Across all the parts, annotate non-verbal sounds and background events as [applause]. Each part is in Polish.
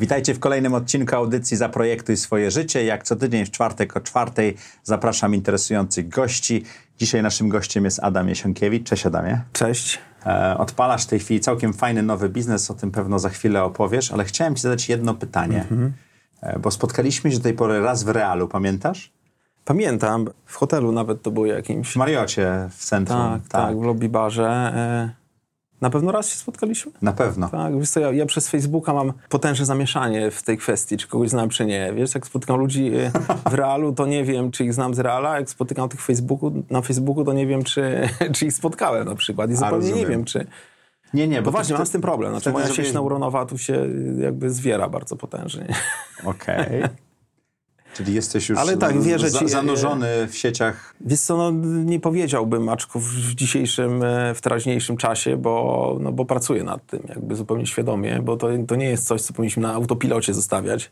Witajcie w kolejnym odcinku audycji Zaprojektuj swoje życie. Jak co tydzień w czwartek o czwartej zapraszam interesujących gości. Dzisiaj naszym gościem jest Adam Jesionkiewicz. Cześć Adamie. Cześć. E, odpalasz w tej chwili całkiem fajny nowy biznes, o tym pewno za chwilę opowiesz, ale chciałem Ci zadać jedno pytanie, e, bo spotkaliśmy się do tej pory raz w realu, pamiętasz? Pamiętam, w hotelu nawet to było jakimś. W Mariocie w centrum. Tak, tak, w lobby barze. Na pewno raz się spotkaliśmy? Na pewno. Tak, wiesz co, ja, ja przez Facebooka mam potężne zamieszanie w tej kwestii, czy kogoś znam, czy nie. Wiesz, jak spotykam ludzi e, w realu, to nie wiem, czy ich znam z reala, jak spotykam tych Facebooku, na Facebooku, to nie wiem, czy, [laughs] czy ich spotkałem na przykład i zupełnie nie wiem, czy... Nie, nie, Bo bo właśnie, ty- mam z tym problem. Znaczy, moja sieć neuronowa tu się jakby zwiera bardzo potężnie. Okej. [laughs] Czyli jesteś już Ale tak, wierzę za, ci, e, zanurzony w sieciach. Wiesz co, no, nie powiedziałbym, aczkolwiek w dzisiejszym, e, w teraźniejszym czasie, bo, no, bo pracuję nad tym jakby zupełnie świadomie, bo to, to nie jest coś, co powinniśmy na autopilocie zostawiać,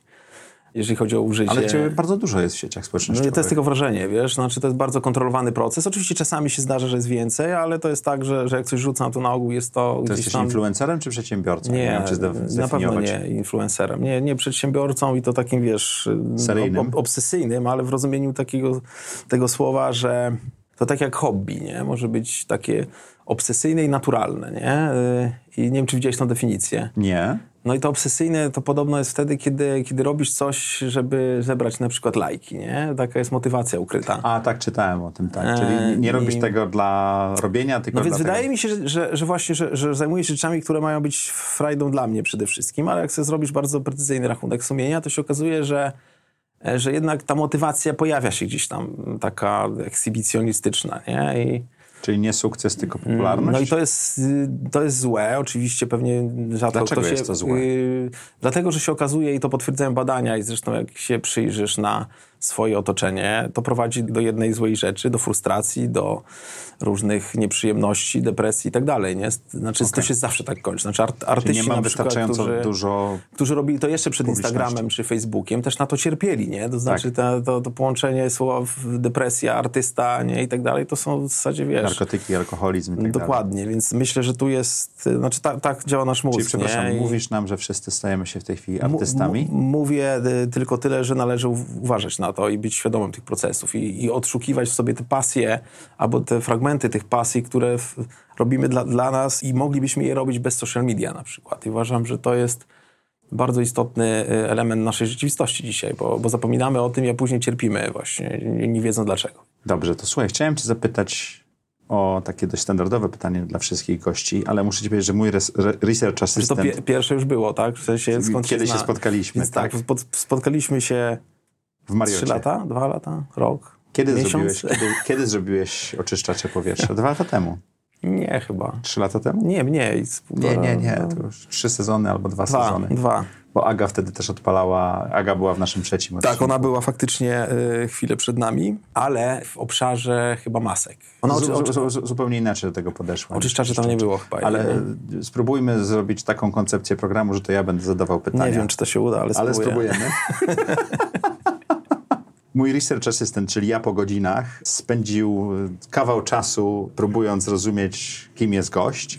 jeżeli chodzi o użycie. Ale ciebie bardzo dużo jest w sieciach No, społecznościowych. to jest tylko wrażenie, wiesz, znaczy to jest bardzo kontrolowany proces. Oczywiście czasami się zdarza, że jest więcej, ale to jest tak, że, że jak coś rzucam, to na ogół jest to To jesteś tam... influencerem czy przedsiębiorcą? Nie, zde- na pewno nie influencerem. Nie, nie przedsiębiorcą i to takim, wiesz, Seryjnym? ob- obsesyjnym, ale w rozumieniu takiego tego słowa, że to tak jak hobby, nie? Może być takie obsesyjne i naturalne, nie? Y, I nie wiem, czy widziałeś tą definicję. Nie. No i to obsesyjne to podobno jest wtedy, kiedy, kiedy robisz coś, żeby zebrać na przykład lajki, nie? Taka jest motywacja ukryta. A, tak czytałem o tym, tak. E, Czyli nie i- robisz tego dla robienia, tylko No więc wydaje mi się, że, że, że właśnie, że, że zajmuję się rzeczami, które mają być frajdą dla mnie przede wszystkim, ale jak sobie zrobisz bardzo precyzyjny rachunek sumienia, to się okazuje, że, że jednak ta motywacja pojawia się gdzieś tam, taka ekshibicjonistyczna, nie? I, Czyli nie sukces, tylko popularność? no i to jest, y, to jest złe, oczywiście pewnie rzadko Dlaczego kto się... jest to złe? y, dlatego, że się okazuje i to potwierdzają badania i zresztą jak się przyjrzysz na swoje otoczenie, to prowadzi do jednej złej rzeczy, do frustracji, do różnych nieprzyjemności, depresji i tak dalej, nie? Znaczy to się zawsze tak kończy. Znaczy art, artyści nie na przykład, wystarczająco którzy, dużo... którzy robili to jeszcze przed. Instagramem czy Facebookiem, też na to cierpieli, nie? To znaczy Tak. to, to, to połączenie słów depresja, artysta, nie? I tak dalej, to są w zasadzie, wiesz... Narkotyki, alkoholizm i tak dalej. Dokładnie, więc myślę, że tu jest, znaczy tak, tak działa nasz mózg. Czyli, przepraszam? I mówisz nam, że wszyscy stajemy się w tej chwili artystami? mu- Mówię y, tylko tyle, że należy uważać na to i być świadomym tych procesów i, i odszukiwać w sobie te pasje albo te fragmenty tych pasji, które w, robimy dla, dla nas i moglibyśmy je robić bez social media na przykład. I uważam, że to jest bardzo istotny y, element naszej rzeczywistości dzisiaj, bo, bo zapominamy o tym, a później cierpimy właśnie, nie, nie wiedząc dlaczego. Dobrze, to słuchaj, chciałem cię zapytać o takie dość standardowe pytanie dla wszystkich gości, ale muszę ci powiedzieć, że mój res, re, research to assistant... pie, pierwsze już było, tak? W sensie skąd Kiedy się zna- spotkaliśmy, tak, tak? spot- spotkaliśmy się W Mariocie. trzy lata, dwa lata, rok, Kiedy miesiąc? zrobiłeś, kiedy, kiedy zrobiłeś oczyszczacze powietrza? Dwa lata temu? Nie, chyba. Trzy lata temu? Nie, mniej. Nie, nie, nie. no, To już trzy sezony albo dwa, Dwa, sezony. dwa. Bo Aga wtedy też odpalała. Aga była w naszym trzecim odcinku. Tak, ona była faktycznie y, chwilę przed nami, ale w obszarze chyba masek. Ona Zu- oczy, zu- zu- zupełnie inaczej do tego podeszła. oczyszczaczy tam nie było chyba. Ale nie, spróbujmy zrobić taką koncepcję programu, że to ja będę zadawał pytania. nie wiem, czy to się uda, ale, Ale spróbujemy. [laughs] Mój research assistant, czyli ja po godzinach, spędził kawał czasu próbując zrozumieć, kim jest gość.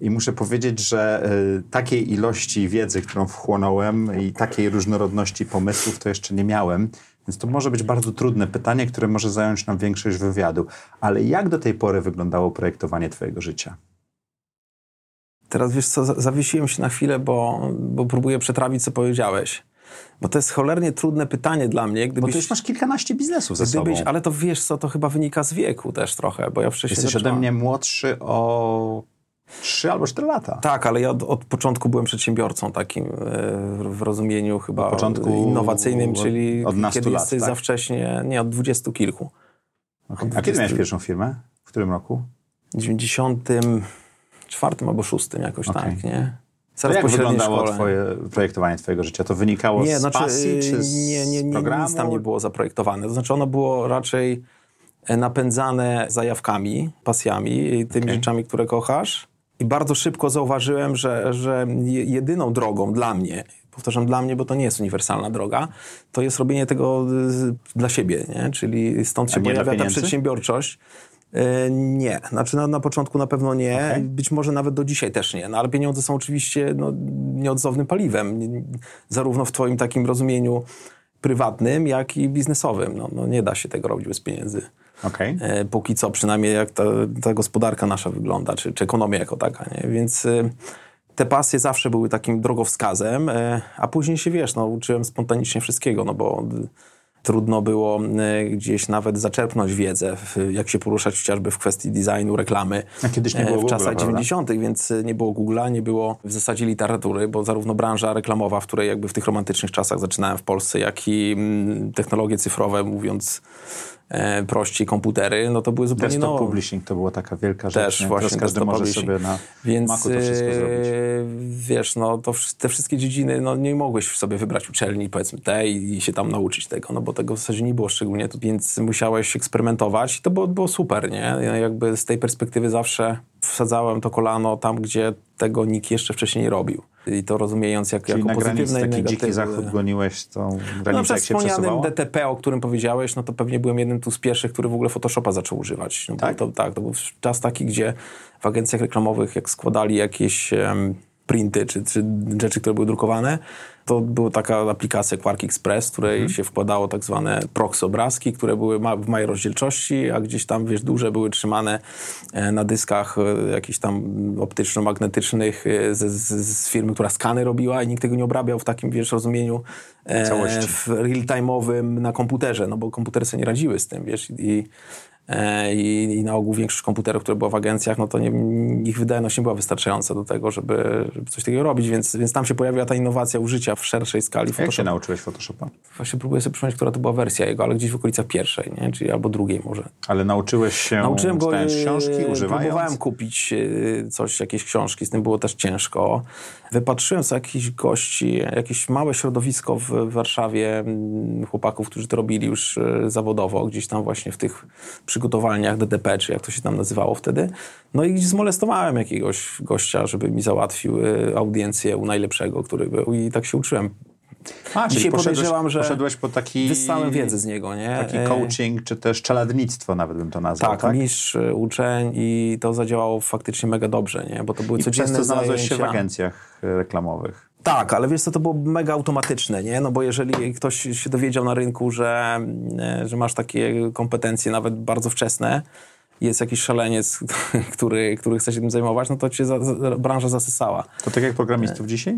I muszę powiedzieć, że y, takiej ilości wiedzy, którą wchłonąłem i takiej różnorodności pomysłów to jeszcze nie miałem. Więc to może być bardzo trudne pytanie, które może zająć nam większość wywiadu. Ale jak do tej pory wyglądało projektowanie twojego życia? Teraz wiesz co, za- zawiesiłem się na chwilę, bo, bo próbuję przetrawić, co powiedziałeś. Bo to jest cholernie trudne pytanie dla mnie, Bo gdybyś... ty już masz kilkanaście biznesów ze gdybyś sobą. ale to wiesz co, to chyba wynika z wieku też trochę, bo ja wcześniej Jesteś ode zacząłem- mnie młodszy o 3 albo 4 lata. Tak, ale ja od, od początku byłem przedsiębiorcą takim e, w rozumieniu chyba Od początku innowacyjnym, od- czyli od kiedy lat, jesteś tak? za wcześnie, nie, od dwudziestu kilku. Okay. Od A kiedy miałeś 20 pierwszą firmę? W którym roku? W 94 albo 6 jakoś Okej. tak, nie? Zaraz jak wyglądało szkole. twoje projektowanie twojego życia? To wynikało Nie, z znaczy, pasji czy z nie, nie, nie, programu? nic tam nie było zaprojektowane. To znaczy ono było raczej e, napędzane zajawkami, pasjami i tymi Okej. rzeczami, które kochasz. I bardzo szybko zauważyłem, że, że je- jedyną drogą dla mnie, powtarzam dla mnie, bo to nie jest uniwersalna droga, to jest robienie tego y, dla siebie, nie? czyli stąd się pojawia ta przedsiębiorczość. E, Nie, znaczy na, na początku na pewno nie, Okej. być może nawet do dzisiaj też nie, no ale pieniądze są oczywiście no, nieodzownym paliwem, zarówno w twoim takim rozumieniu prywatnym, jak i biznesowym. No, no nie da się tego robić bez pieniędzy. Okej. E, póki co, przynajmniej jak ta, ta gospodarka nasza wygląda, czy, czy ekonomia jako taka, nie? Więc e, te pasje zawsze były takim drogowskazem, a później się, wiesz, no, uczyłem spontanicznie wszystkiego, no bo trudno było e, gdzieś nawet zaczerpnąć wiedzę, jak się poruszać chociażby w kwestii designu, reklamy. A kiedyś nie e, było W czasach prawda? 90., więc e, nie było Google'a, nie było w zasadzie literatury, bo zarówno branża reklamowa, w której jakby w tych romantycznych czasach zaczynałem w Polsce, jak i mm, technologie cyfrowe, mówiąc e, prościej, komputery, no to były zupełnie Desktop nowe. publishing to była taka wielka rzecz. Też nie? właśnie Teraz każdy może publishing. sobie na Więc Macu to wszystko e, zrobić. wiesz, no to te wszystkie dziedziny, no nie mogłeś sobie wybrać uczelni, powiedzmy tej i się tam nauczyć tego, no bo tego w zasadzie nie było szczególnie, tu, więc musiałeś eksperymentować i to było, było super, nie? Ja jakby z tej perspektywy zawsze wsadzałem to kolano tam, gdzie tego nikt jeszcze wcześniej nie robił. I to rozumiejąc jak, Czyli jako na pozytywne i taki dziki negatywne. zachód goniłeś tą No, granicę, przez jak się wspomnianym? DTP, o którym powiedziałeś, no to pewnie byłem jednym tu z pierwszych, który w ogóle Photoshopa zaczął używać. No, Tak? To, tak, to był czas taki, gdzie w agencjach reklamowych, jak składali jakieś em, printy czy, czy rzeczy, które były drukowane, to była taka aplikacja Quark Express, w której Mhm. się wkładało tak zwane proxy obrazki, które były ma, w małej rozdzielczości, a gdzieś tam, wiesz, duże były trzymane e, na dyskach e, jakichś tam optyczno-magnetycznych e, z, z, z firmy, która skany robiła i nikt tego nie obrabiał w takim, wiesz, rozumieniu Całości. w real-time'owym na komputerze, no bo komputery sobie nie radziły z tym, wiesz, i, i, i na ogół większość komputerów, które było w agencjach, no to nie, ich wydajność nie była wystarczająca do tego, żeby, żeby coś takiego robić, więc, więc tam się pojawiła ta innowacja użycia w szerszej skali Jak się nauczyłeś Photoshopa? Właśnie próbuję sobie przypomnieć, która to była wersja jego, ale gdzieś w okolicach pierwszej, nie? czyli albo drugiej może. Ale nauczyłeś się, Nauczyłem go, czytając książki, e, używając? próbowałem kupić e, coś, jakieś książki, z tym było też ciężko. Wypatrzyłem sobie jakichś gości, jakieś małe środowisko w Warszawie, chłopaków, którzy to robili już e, zawodowo, gdzieś tam właśnie w tych przygotowalniach DDP, czy jak to się tam nazywało wtedy. No i zmolestowałem jakiegoś gościa, żeby mi załatwił e, audiencję u najlepszego, który był i tak się uczyłem. A, Dzisiaj poszedłeś, podejrzewam, że poszedłeś po taki... Wyssałem wiedzę z niego, nie? Taki E, coaching, czy też czeladnictwo nawet bym to nazwał, Tak, tak? mistrz, y, uczeń i to zadziałało faktycznie mega dobrze, nie? Bo to były I codzienne przez to znalazłeś się w zajęcia. agencjach e, reklamowych. Tak, ale wiesz co, to było mega automatyczne, nie? No bo jeżeli ktoś się dowiedział na rynku, że, e, że masz takie kompetencje nawet bardzo wczesne, jest jakiś szaleniec, [laughs] który, który chce się tym zajmować, no to cię za, za, branża zasysała. To tak jak programistów dzisiaj?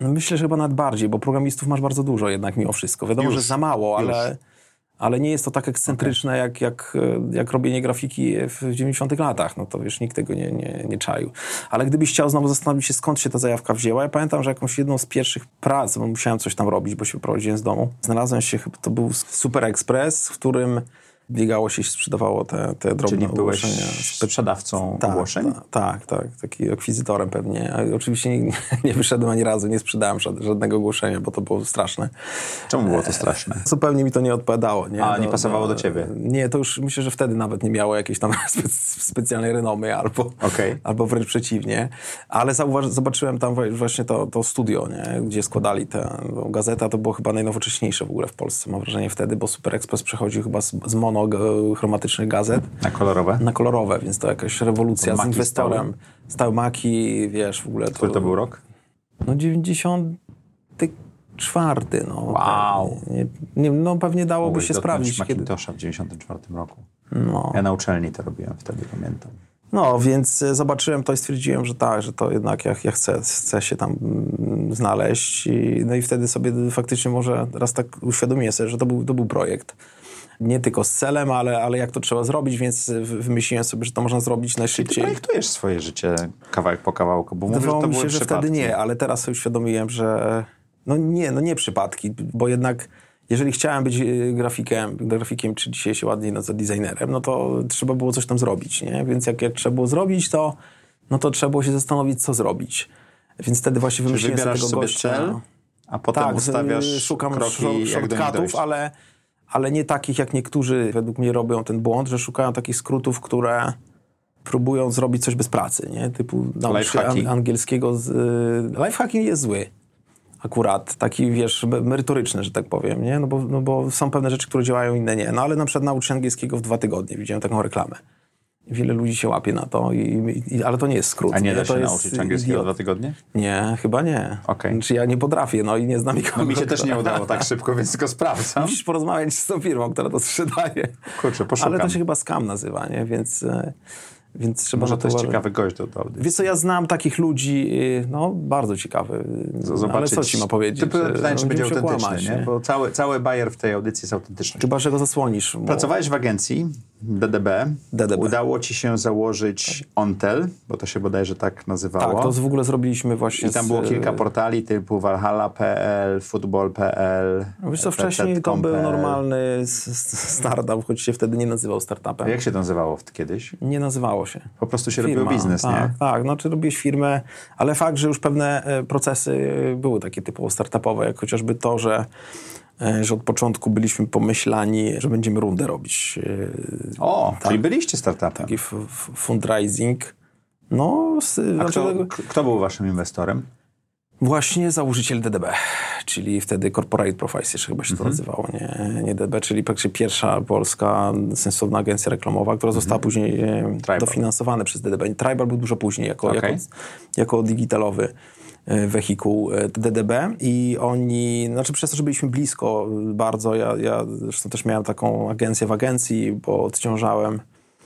No myślę, że chyba nawet bardziej, bo programistów masz bardzo dużo jednak mimo wszystko. Wiadomo, Już, że za mało, już. ale, ale nie jest to tak ekscentryczne jak, jak, e, jak robienie grafiki w 90 latach. No to wiesz, nikt tego nie, nie, nie czaił. Ale gdybyś chciał znowu zastanowić się, skąd się ta zajawka wzięła, ja pamiętam, że jakąś jedną z pierwszych prac, bo musiałem coś tam robić, bo się wyprowadziłem z domu, znalazłem się, chyba to był Super Express, w którym biegało się i sprzedawało te, te drobne Czyli byłeś sprzedawcą ogłoszeń? Tak, tak, tak, taki akwizytorem pewnie. A oczywiście nie, [laughs] nie wyszedłem ani razu, nie sprzedałem żad- żadnego ogłoszenia, bo to było straszne. Czemu było to straszne? Zupełnie mi to nie odpowiadało. Nie? A, nie pasowało do ciebie? Nie, to już myślę, że wtedy nawet nie miało jakiejś tam [laughs] spe, specjalnej renomy albo, Okej. albo wręcz przeciwnie. Ale zobaczyłem tam właśnie to, to studio, nie? gdzie składali tę gazetę. To było chyba najnowocześniejsze w ogóle w Polsce, mam wrażenie wtedy, bo Super Express przechodził chyba z, z monochromatycznych gazet Na kolorowe? na kolorowe, więc to jakaś rewolucja To z inwestorem. Stały maki, wiesz, w ogóle to... Który to był rok? No 94, no. Wow. Nie, nie, no pewnie dałoby się sprawdzić, kiedy... Macintosha w 94 roku. No. Ja na uczelni to robiłem wtedy, pamiętam. no, więc e, zobaczyłem to i stwierdziłem, że tak, że to jednak ja, ja chcę, chcę się tam mm, znaleźć. I, no i wtedy sobie faktycznie może raz tak uświadomiłem sobie, że to był, to był projekt. Nie tylko z celem, ale, ale jak to trzeba zrobić, więc wy- wymyśliłem sobie, że to można zrobić Ty najszybciej. projektujesz swoje życie kawałek po kawałku, bo mówisz, że to mi się, że przypadki. wtedy nie, ale teraz sobie uświadomiłem, że no nie, no nie przypadki, bo jednak jeżeli chciałem być y, grafikiem, grafikiem czy dzisiaj się ładniej nazywa designerem, no to trzeba było coś tam zrobić, nie? Więc jak, jak trzeba było zrobić, to, no to trzeba było się zastanowić, co zrobić. Więc wtedy właśnie wymyśliłem sobie tego sobie gościa. cel, a potem tak, ustawiasz szukam kroki, shortcutów, ale, ale nie takich, jak niektórzy według mnie robią ten błąd, że szukają takich skrótów, które próbują zrobić coś bez pracy, nie? Typu naucz się an- angielskiego. Z, y, lifehacking jest zły. Akurat taki, wiesz, me- merytoryczny, że tak powiem, nie? No bo, no bo są pewne rzeczy, które działają, inne nie. No ale na przykład naucz się angielskiego w dwa tygodnie. Widziałem taką reklamę. Wiele ludzi się łapie na to, i, i, ale to nie jest skrót. A nie da to się nauczyć angielskiego idiot. dwa tygodnie? Nie, chyba nie. Okej. Znaczy ja nie potrafię, no i nie znam nikogo. No mi się też nie [laughs] udało tak szybko, więc tylko sprawdzam. Musisz porozmawiać z tą firmą, która to sprzedaje. Kurczę, poszukam. Ale to się chyba scam nazywa, nie? Więc, e, więc trzeba Może to jest ciekawy gość do, audycji. Wiesz co, ja znam takich ludzi, y, no bardzo ciekawy. y, Z- Ale co ci ma powiedzieć? Ty pytanie, czy będzie autentyczny, kłamać, nie? Bo cały, cały bajer w tej audycji jest autentyczny. Chyba, że go zasłonisz. Bo... Pracowałeś w agencji DDB. DDB. Udało ci się założyć Ontel, bo to się bodajże tak nazywało. Tak, to w ogóle zrobiliśmy właśnie I tam było kilka portali typu Valhalla.pl, Football.pl. Wiesz co, wcześniej to był normalny startup, choć się wtedy nie nazywał startupem. A jak się to nazywało kiedyś? Nie nazywało się. Po prostu się Firma, robił biznes, tak, nie? Tak, znaczy robiłeś firmę, ale fakt, że już pewne e, procesy e, były takie typowo startupowe, jak chociażby to, że, e, że od początku byliśmy pomyślani, że będziemy rundę robić. e, O, Tak. czyli byliście startupem. Taki fundraising. No, A znaczy, kto, tego- k- kto był waszym inwestorem? Właśnie założyciel DDB, czyli wtedy Corporate Profiles jeszcze chyba się to nazywało, nie, nie DDB, czyli praktycznie pierwsza polska sensowna agencja reklamowa, która została później e. Tribal. dofinansowana przez DDB. Tribal był dużo później, jako, Okej. jako, jako digitalowy e, wehikuł e, DDB i oni, znaczy przez to, że byliśmy blisko bardzo, ja, ja zresztą też miałem taką agencję w agencji, bo odciążałem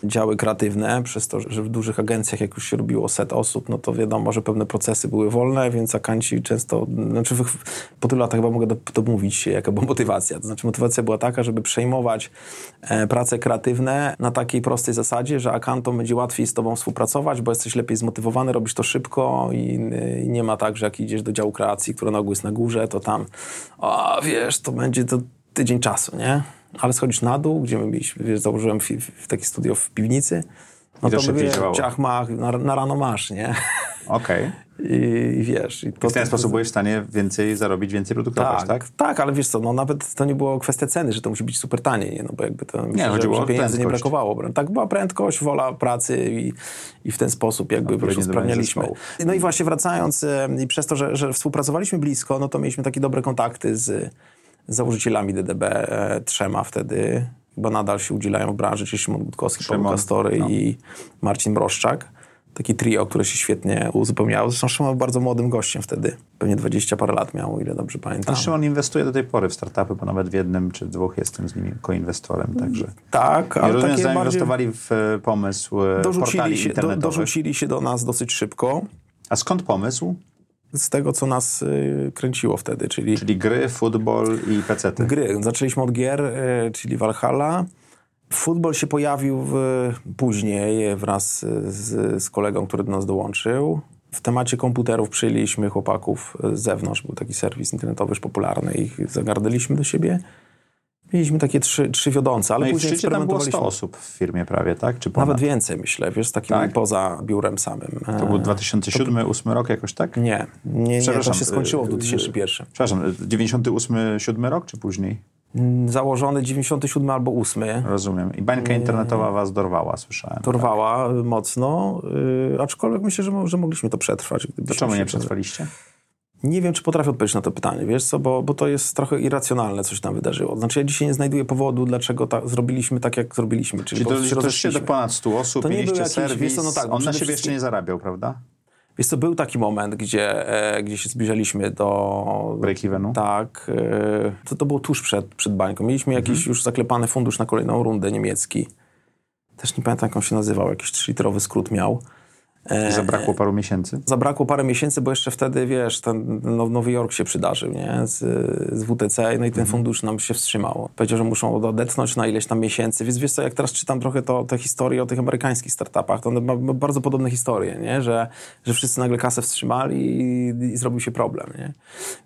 działy kreatywne, przez to, że w dużych agencjach, jak już się robiło set osób, no to wiadomo, że pewne procesy były wolne, więc akanci często, znaczy po tylu latach chyba mogę do- domówić, jaka [laughs] była motywacja. To znaczy motywacja była taka, żeby przejmować e, prace kreatywne na takiej prostej zasadzie, że akantom będzie łatwiej z tobą współpracować, bo jesteś lepiej zmotywowany, robisz to szybko i, i nie ma tak, że jak idziesz do działu kreacji, która na ogół jest na górze, to tam, a wiesz, to będzie to tydzień czasu, nie? Ale schodzisz na dół, gdzie my mieliśmy, wiesz, założyłem fi, w taki studio w piwnicy, no I to to szybciej mówię, ciach mach, na, na rano masz, nie? Okej. [laughs] I, i wiesz... I to, W ten to- sposób byłeś w stanie więcej zarobić, więcej produkować, tak, tak? tak, ale wiesz co, no nawet to nie było kwestia ceny, że to musi być super tanie, nie? No bo jakby to myślę, że, chodziło o że pieniędzy nie brakowało. Tak, była prędkość, wola pracy i, i w ten sposób jakby Odpowiednie dobranie usprawnialiśmy. No i właśnie wracając e, i przez to, że, że współpracowaliśmy blisko, no to mieliśmy takie dobre kontakty z założycielami DDB, e, trzema wtedy, chyba nadal się udzielają w branży, czyli Szymon Budkowski, Paweł Szymon, Kastory no. i Marcin Broszczak. Taki trio, które się świetnie uzupełniało. Zresztą Szymon był bardzo młodym gościem wtedy. Pewnie 20 parę lat miał, o ile dobrze pamiętam. Zresztą on inwestuje do tej pory w startupy, bo nawet w jednym czy dwóch jestem z nimi koinwestorem, także... Tak, I ale rozumiem, takie bardziej zainwestowali w e, pomysł e, dorzucili portali się, do, dorzucili się do nas dosyć szybko. A skąd pomysł? Z tego, co nas y, kręciło wtedy, czyli Czyli gry, futbol i pecety. gry. Zaczęliśmy od gier, y, czyli Valhalla. Futbol się pojawił w, później wraz z, z kolegą, który do nas dołączył. W temacie komputerów przyjęliśmy chłopaków z zewnątrz. Był taki serwis internetowy już popularny. Ich zagardaliśmy do siebie. Mieliśmy takie trzy, trzy wiodące, ale No i w później szczycie tam było 100 eksperymentowaliśmy. osób w firmie prawie, tak? Czy ponad? Nawet więcej, myślę, wiesz, z takim Tak? poza biurem samym. To był E, 2007-2008 rok jakoś, tak? Nie, nie, nie, to się skończyło w y, 2001. Przepraszam, 98-7 rok czy później? Mm, Założony 97 albo 8. Rozumiem. I bańka internetowa was dorwała, słyszałem. Torwała mocno, yy, aczkolwiek myślę, że, że mogliśmy to przetrwać. To się- nie przetrwaliście? Nie wiem, czy potrafię odpowiedzieć na to pytanie, wiesz co, bo, bo to jest trochę irracjonalne, coś tam wydarzyło. Znaczy ja dzisiaj nie znajduję powodu, dlaczego ta, zrobiliśmy tak, jak zrobiliśmy. Czyli, Czyli to, to się do rozeszliśmy. ponad 100 osób, To nie mieliście jakiś- serwis, wiesz co, no tak, on na siebie jeszcze nie zarabiał, prawda? Wiesz co, był taki moment, gdzie, e, gdzie się zbliżaliśmy do... Break-evenu? Tak. E, to, to było tuż przed, przed bańką. Mieliśmy jakiś Mhm. już zaklepany fundusz na kolejną rundę niemiecki. Też nie pamiętam, jak on się nazywał. Jakiś 3-litrowy skrót miał. E, zabrakło paru miesięcy. Zabrakło parę miesięcy, bo jeszcze wtedy, wiesz, ten no, Nowy Jork się przydarzył, nie? Z, z WTC, no i Mhm. ten fundusz nam się wstrzymał. Powiedział, że muszą odetchnąć na ileś tam miesięcy, więc wiesz co, jak teraz czytam trochę to, te historie o tych amerykańskich startupach, to one ma, ma bardzo podobne historie, nie? Że, że wszyscy nagle kasę wstrzymali i, i zrobił się problem, nie?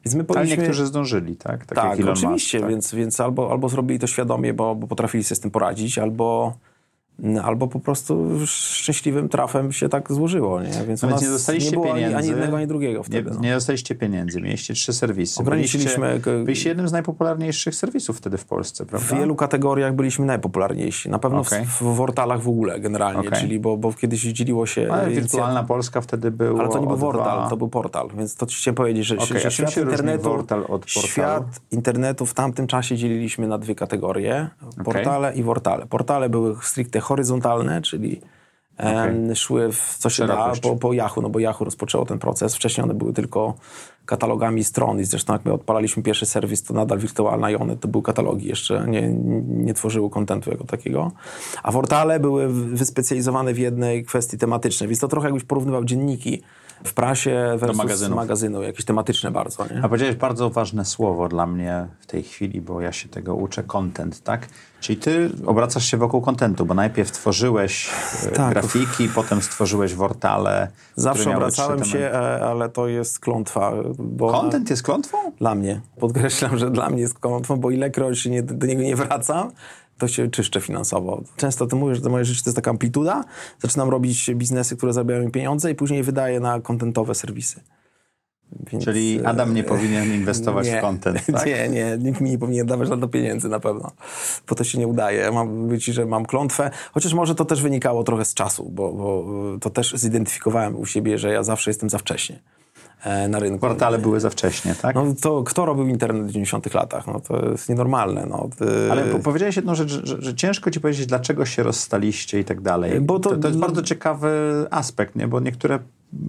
Więc my Ale powinniśmy... niektórzy zdążyli, tak? Tak, Tak, oczywiście, Musk, tak? więc, więc albo, albo zrobili to świadomie, bo, bo potrafili sobie z tym poradzić, albo albo po prostu szczęśliwym trafem się tak złożyło, nie? Więc, No więc nie dostaliście nie było pieniędzy. Ani, jednego, ani drugiego Nie, wtedy. no. nie dostaliście pieniędzy, mieliście trzy serwisy. Ograniczyliśmy- Byliście, jednym z najpopularniejszych serwisów wtedy w Polsce, W prawda? wielu kategoriach byliśmy najpopularniejsi. Na pewno Okej. w, w Wortalach w ogóle generalnie, Okej. czyli bo, bo kiedyś dzieliło się... Ale Wirtualna Polska wtedy był Ale to nie był Wortal, dwa- to był portal, więc to ci chciałem powiedzieć, że, Okej, że świat internetu, świat internetu w tamtym czasie dzieliliśmy na dwie kategorie, portale i wortale. Portale były stricte horyzontalne, czyli em, szły w co się da po, po Yahoo, no bo Yahoo rozpoczęło ten proces. Wcześniej one były tylko katalogami stron i zresztą jak my odpalaliśmy pierwszy serwis, to nadal wirtualna i one to były katalogi, jeszcze nie, nie tworzyły kontentu jako takiego. A portale były wyspecjalizowane w jednej kwestii tematycznej, więc to trochę jakbyś porównywał dzienniki w prasie versus magazynów. magazynu, jakieś tematyczne bardzo. Nie? A powiedziałeś bardzo ważne słowo dla mnie w tej chwili, bo ja się tego uczę, content, tak? Czyli ty obracasz się wokół kontentu, bo najpierw tworzyłeś e, Tak. grafiki, potem stworzyłeś wortale. Zawsze obracałem się, e, ale to jest klątwa. Bo Content jest klątwą? Dla mnie. Podkreślam, że dla mnie jest klątwą, bo ilekroć nie, do niego nie wracam, to się czyszczę finansowo. Często ty mówisz, że to moje życie to jest taka amplituda. Zaczynam robić biznesy, które zarabiają mi pieniądze i później wydaję na kontentowe serwisy. Więc, Czyli e, Adam nie powinien [laughs] inwestować nie, w content, [laughs] tak? Nie, nie, nikt mi nie powinien dawać na to pieniędzy na pewno, bo to się nie udaje. Mam być, że mam klątwę, chociaż może to też wynikało trochę z czasu, bo, bo to też zidentyfikowałem u siebie, że ja zawsze jestem za wcześnie e, na rynku. Portale były za wcześnie, tak? No to kto robił internet w 90 latach? No to jest nienormalne. No. Ale po- powiedziałeś jedną rzecz, że, że, że ciężko ci powiedzieć, dlaczego się rozstaliście i tak dalej. Bo to- to, to jest bardzo ciekawy aspekt, nie? bo niektóre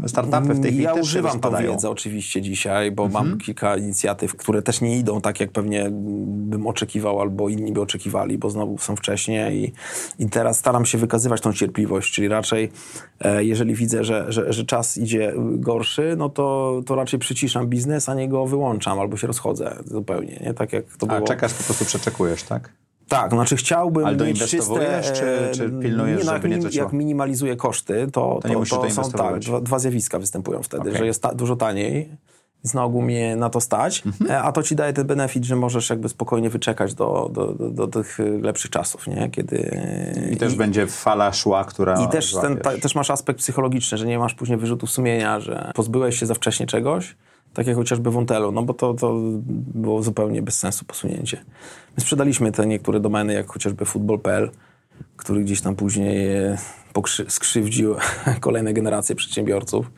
startupy w tej chwili Ja też używam tą wiedzę oczywiście dzisiaj, bo Mhm. mam kilka inicjatyw, które też nie idą tak, jak pewnie bym oczekiwał, albo inni by oczekiwali, bo znowu są wcześnie i, i teraz staram się wykazywać tą cierpliwość, czyli raczej e, jeżeli widzę, że, że, że czas idzie gorszy, no to, to raczej przyciszam biznes, a nie go wyłączam albo się rozchodzę zupełnie, nie? Tak jak to A było. czekasz, po prostu przeczekujesz, tak? Tak, znaczy chciałbym Ale mieć czyste... czy- e, czy pilnujesz, nie, no, nie minim- jak minimalizuję koszty, to, to, nie musisz to są tak, dwa, dwa zjawiska występują wtedy, Okej. że jest ta, dużo taniej, na ogół mnie na to stać, Mhm. e, a to ci daje ten benefit, że możesz jakby spokojnie wyczekać do, do, do, do tych e, lepszych czasów, nie? Kiedy... I też będzie fala szła, która I też, ten, ta, też masz aspekt psychologiczny, że nie masz później wyrzutów sumienia, że pozbyłeś się za wcześnie czegoś, tak jak chociażby Wontelu, no bo to, to było zupełnie bez sensu posunięcie. My sprzedaliśmy te niektóre domeny, jak chociażby futbol.pl, który gdzieś tam później e, skrzywdził [laughs] kolejne generacje przedsiębiorców.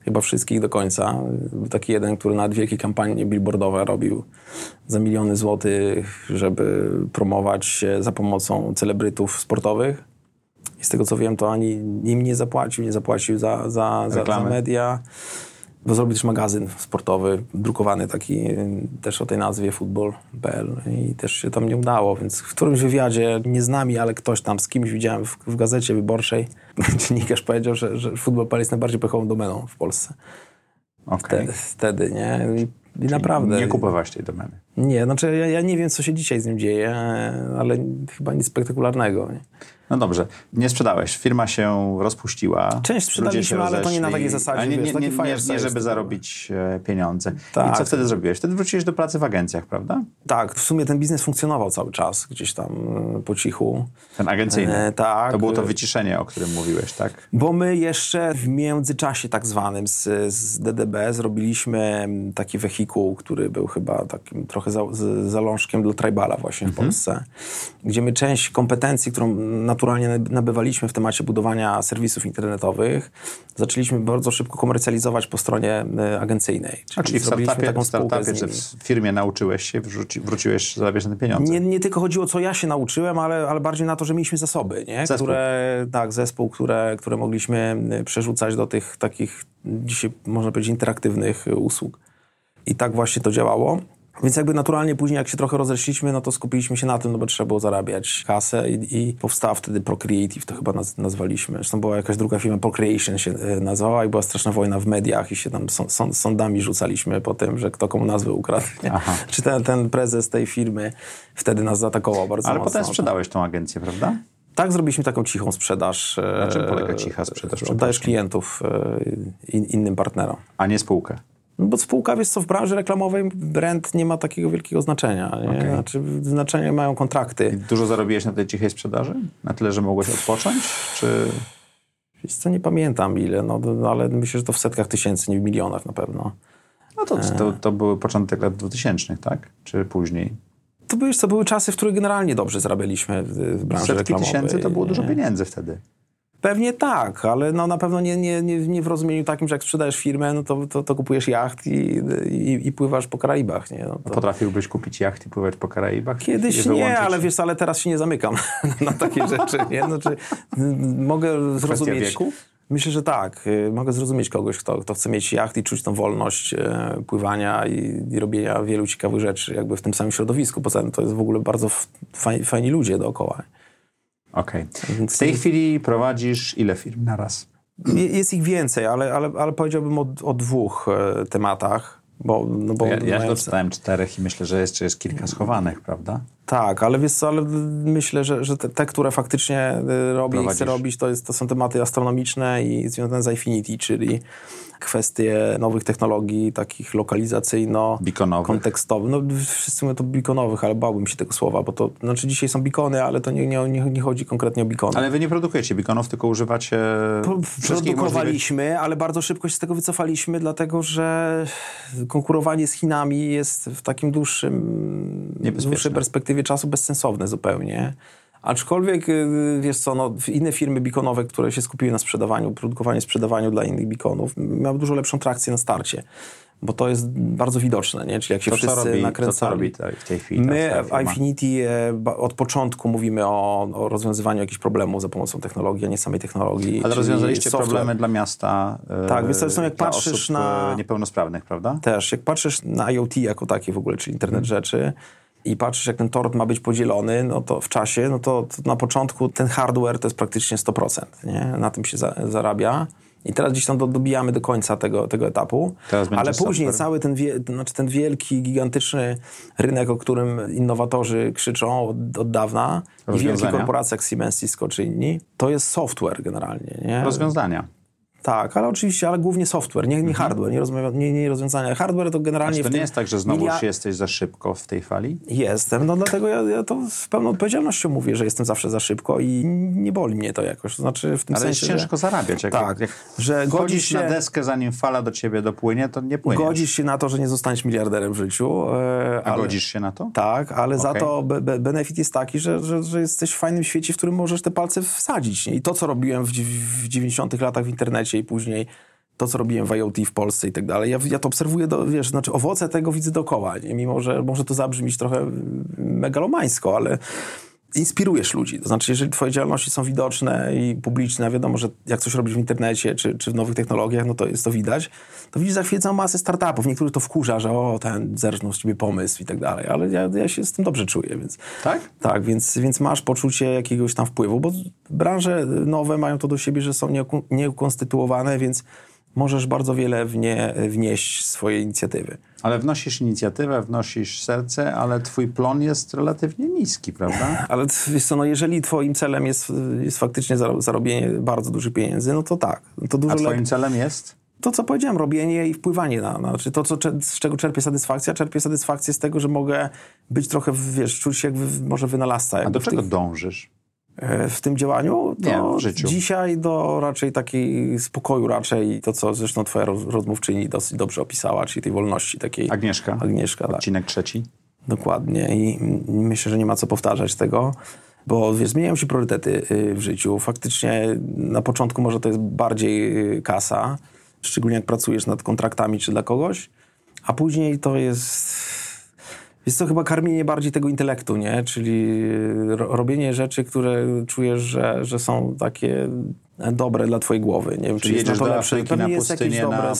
Chyba wszystkich do końca. Był taki jeden, który nawet wielkie kampanie billboardowe robił za miliony złotych, żeby promować się za pomocą celebrytów sportowych. I z tego co wiem, to ani im nie zapłacił, nie zapłacił za, za, za, za media. Zrobił też magazyn sportowy, drukowany taki też o tej nazwie futbol.pl i też się tam nie udało, więc w którymś wywiadzie, nie z nami, ale ktoś tam z kimś widziałem w, w gazecie wyborczej, [laughs] dziennikarz powiedział, że, że futbol.pl jest najbardziej pechową domeną w Polsce. Okej. Wtedy, wtedy nie? I, i naprawdę. Nie kupowałeś tej domeny. Nie, znaczy ja, ja nie wiem, co się dzisiaj z nim dzieje, ale chyba nic spektakularnego. Nie? No dobrze, nie sprzedałeś. Firma się rozpuściła. Część sprzedaliśmy, ale to nie na takiej zasadzie, Ale nie, wiesz, nie, nie, nie, nie żeby zarobić e, pieniądze. I Tak. co wtedy zrobiłeś? Wtedy wróciłeś do pracy w agencjach, prawda? Tak, w sumie ten biznes funkcjonował cały czas, gdzieś tam e, po cichu. Ten agencyjny. E, tak. To było to wyciszenie, o którym mówiłeś, tak? Bo my jeszcze w międzyczasie tak zwanym z, z DDB zrobiliśmy taki wehikuł, który był chyba takim trochę za, z, zalążkiem dla Tribala właśnie w Polsce, gdzie my część kompetencji, którą naturalnie nabywaliśmy w temacie budowania serwisów internetowych, zaczęliśmy bardzo szybko komercjalizować po stronie e, agencyjnej. A czyli w startupie, taką startupie czy w firmie nauczyłeś się, wrzuci, wróciłeś zarabiać na pieniądze. Nie, nie tylko chodziło, co ja się nauczyłem, ale, ale bardziej na to, że mieliśmy zasoby, nie? Zespół. Które, tak, zespół, które, które mogliśmy y, przerzucać do tych takich dzisiaj, można powiedzieć, interaktywnych y, usług. I tak właśnie to działało. Więc jakby naturalnie później, jak się trochę rozeszliśmy, no to skupiliśmy się na tym, no bo trzeba było zarabiać kasę i, i powstała wtedy Procreative, to chyba naz, nazwaliśmy. Zresztą była jakaś druga firma, Procreation się y, nazwała i była straszna wojna w mediach i się tam są, są, sądami rzucaliśmy po tym, że kto komu nazwę ukradł. [laughs] Czy ten, ten prezes tej firmy wtedy nas zaatakował bardzo Ale mocno. potem sprzedałeś tą agencję, prawda? Tak, zrobiliśmy taką cichą sprzedaż. Na czym e, polega cicha sprzedaż, Oddajesz klientów e, in, innym partnerom. A nie spółkę. No bo spółka, wiesz co, w branży reklamowej brand nie ma takiego wielkiego znaczenia. Nie? Okej. Znaczy, znaczenie mają kontrakty. Dużo zarobiłeś na tej cichej sprzedaży? Na tyle, że mogłeś odpocząć? Czy Wiesz co, nie pamiętam ile, no, no, ale myślę, że to w setkach tysięcy, nie w milionach na pewno. no to, to, to był początek lat 2000, tak? Czy później? To były, co były czasy, w których generalnie dobrze zarabialiśmy w, branży Setki reklamowej. tysięcy to było dużo pieniędzy wtedy. Pewnie tak, ale no na pewno nie, nie, nie, nie w rozumieniu takim, że jak sprzedajesz firmę, no to, to, to kupujesz jacht i, i, i pływasz po Karaibach. Nie? No to... Potrafiłbyś kupić jacht i pływać po Karaibach? Kiedyś nie, ale wiesz, ale teraz się nie zamykam [laughs] na takie rzeczy. Nie? Znaczy, mogę zrozumieć. wieku? Myślę, że tak. Y, Mogę zrozumieć kogoś, kto, kto chce mieć jacht i czuć tą wolność e, pływania i, i robienia wielu ciekawych rzeczy jakby w tym samym środowisku. Poza tym to jest w ogóle bardzo fajni ludzie dookoła. Okej. Więc- W tej chwili prowadzisz ile firm na raz? Je- Jest ich więcej, ale, ale, ale powiedziałbym o, o dwóch e, tematach. Bo, no bo Ja, ja mając- doczytałem czterech i myślę, że jeszcze jest kilka schowanych, prawda? Tak, ale wiesz co, ale myślę, że, że te, te, które faktycznie y, robię i chcę robić, to, jest, to są tematy astronomiczne i związane z Infinity, czyli kwestie nowych technologii, takich lokalizacyjno Beaconowych. kontekstowych. No wszyscy mówią to beaconowych, ale bałbym się tego słowa, bo to, znaczy dzisiaj są beacony, ale to nie, nie, nie, chodzi konkretnie o beacony. Ale wy nie produkujecie beaconów, tylko używacie Pro- wszystkich możliwych... Produkowaliśmy, ale bardzo szybko się z tego wycofaliśmy, dlatego że konkurowanie z Chinami jest w takim dłuższym, dłuższej perspektywie czasu bezsensowne zupełnie. Aczkolwiek, y, wiesz co, no, inne firmy beaconowe, które się skupiły na sprzedawaniu, produkowaniu, sprzedawaniu dla innych beaconów, miały dużo lepszą trakcję na starcie. Bo to jest bardzo widoczne, nie? Czyli jak się To wszyscy robi, to nakręcali. co robi w tej chwili My w? Infinity e, od początku mówimy o, o rozwiązywaniu jakichś problemów za pomocą technologii, a nie samej technologii. Ale rozwiązaliście software. problemy dla miasta, e, Tak, więc zresztą jak dla patrzysz osób na- e, niepełnosprawnych, prawda? Też, jak patrzysz na IoT jako takie w ogóle, czyli internet Mhm. rzeczy i patrzysz, jak ten tort ma być podzielony, no to w czasie, no to, to na początku ten hardware to jest praktycznie 100%, nie? Na tym się za, zarabia. I teraz gdzieś tam do, dobijamy do końca tego, tego etapu. Ale później software. cały ten, wie, znaczy ten wielki, gigantyczny rynek, o którym innowatorzy krzyczą od, od dawna, i wielkie korporacje jak Siemens, Cisco czy inni, to jest software generalnie. Nie? Rozwiązania. Tak, ale oczywiście, ale głównie software, nie, nie hardware, nie, rozmawia, nie, nie rozwiązania. Hardware to generalnie... Czy to nie jest tak, że znowu milia- jesteś za szybko w tej fali? Jestem, no dlatego ja, ja to z pełną odpowiedzialnością mówię, że jestem zawsze za szybko i nie boli mnie to jakoś. To znaczy w tym Ale jest sensie, ciężko że, zarabiać. Jak, Tak, jak że godzisz się- na deskę, zanim fala do ciebie dopłynie, to nie płyniesz. godzisz się na to, że nie zostaniesz miliarderem w życiu. E, A ale, godzisz się na to? Tak, ale za Okej. to be, be, benefit jest taki, że, że, że jesteś w fajnym świecie, w którym możesz te palce wsadzić. Nie? I to, co robiłem w, w 90 latach w internecie później to, co robiłem w IoT w Polsce i tak dalej, ja, ja to obserwuję, do, wiesz, znaczy owoce tego widzę dookoła, nie? mimo że może to zabrzmieć trochę megalomańsko, ale inspirujesz ludzi. To znaczy, jeżeli twoje działalności są widoczne i publiczne, wiadomo, że jak coś robisz w internecie czy, czy w nowych technologiach, no to jest to widać, to widzisz za chwilę całą masę startupów. Niektórych to wkurza, że o, ten zerżnął z ciebie pomysł i tak dalej, ale ja, ja się z tym dobrze czuję, więc... Tak? Tak, więc, więc masz poczucie jakiegoś tam wpływu, bo branże nowe mają to do siebie, że są nieukon- nieukonstytuowane, więc możesz bardzo wiele w nie wnieść swoje inicjatywy. Ale wnosisz inicjatywę, wnosisz serce, ale twój plon jest relatywnie niski, prawda? [laughs] Ale wiesz co, no jeżeli twoim celem jest, jest faktycznie zaro- zarobienie bardzo dużych pieniędzy, no to tak. To A dużo twoim lepiej. celem jest? To, co powiedziałem, robienie i wpływanie na, na znaczy to, co, z czego czerpię satysfakcję, czerpię satysfakcję z tego, że mogę być trochę, wiesz, czuć się jak wy, może wynalazca. A do czego tych- dążysz? E, w tym działaniu? Nie, To w życiu. Dzisiaj do raczej takiej spokoju raczej, to co zresztą twoja roz- rozmówczyni dosyć dobrze opisała, czyli tej wolności takiej. Agnieszka? Agnieszka, tak. Odcinek trzeci. Dokładnie i myślę, że nie ma co powtarzać tego, bo wiesz, zmieniają się priorytety y, w życiu. Faktycznie na początku może to jest bardziej y, kasa, szczególnie jak pracujesz nad kontraktami czy dla kogoś, a później to jest... Jest to chyba karmienie bardziej tego intelektu, nie? Czyli ro robienie rzeczy, które czujesz, że, że są takie dobre dla twojej głowy. Nie wiem, czy Czyli jest na jedziesz to do lepsze. Afryki na jest pustynię na dobre...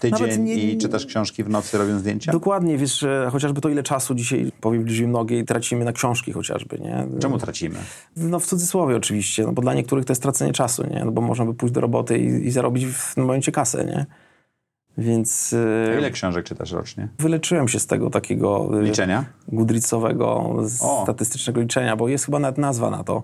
tydzień Nawet nie- i czytasz książki w nocy robiąc zdjęcia? Dokładnie, wiesz, chociażby to ile czasu dzisiaj powięźliśmy nogi i tracimy na książki chociażby, nie? Czemu tracimy? No w cudzysłowie oczywiście, no bo dla niektórych to jest tracenie czasu, nie? No bo można by pójść do roboty i, i zarobić w tym momencie kasę, nie? Więc A e, Ile książek czytasz rocznie? wyleczyłem się z tego takiego e, Liczenia? Goodreadsowego, statystycznego liczenia, bo jest chyba nawet nazwa na to.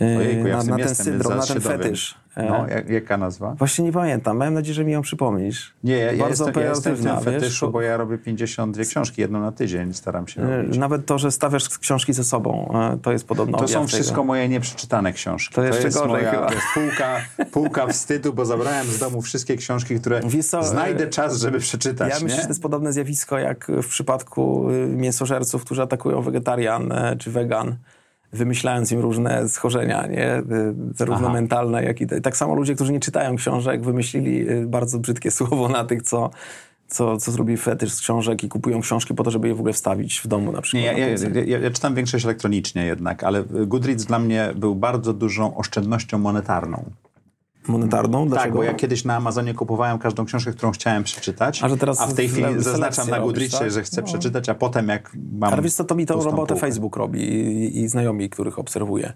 Ojejku, ja na, na ten syndrom, na ten fetysz. E, No, jak, jaka nazwa? Właśnie nie pamiętam. Mam nadzieję, że mi ją przypomnisz. Nie, ja, jestem, ja jestem w tym fetyszu, bo ja robię 52 książki, jedną na tydzień staram się E, robić. Nawet to, że stawiasz książki ze sobą, e, to jest podobno To są wszystko tego. moje nieprzeczytane książki. To jeszcze jest gorzej moja chyba. to jest półka, półka wstydu, bo zabrałem z domu wszystkie książki, które co, znajdę e, czas, żeby przeczytać. Ja myślę, że to jest podobne zjawisko jak w przypadku y, mięsożerców, którzy atakują wegetarian e, czy wegan, wymyślając im różne schorzenia, nie? Y, zarówno Aha. mentalne, jak i tak samo ludzie, którzy nie czytają książek, wymyślili y, bardzo brzydkie [laughs] słowo na tych, co, co, co zrobili fetysz z książek i kupują książki po to, żeby je w ogóle wstawić w domu na przykład. Nie, ja, ja, ja, ja czytam większość elektronicznie jednak, ale Goodreads dla mnie był bardzo dużą oszczędnością monetarną. Monetarną? Dlaczego? Tak, bo ja kiedyś na Amazonie kupowałem każdą książkę, którą chciałem przeczytać, A że teraz w tej chwili zaznaczam na robisz, Goodreadsie, tak? że chcę No. przeczytać, a potem jak mam Ale wiesz co, to mi tą robotę półkę, Facebook robi i, i znajomi, których obserwuję.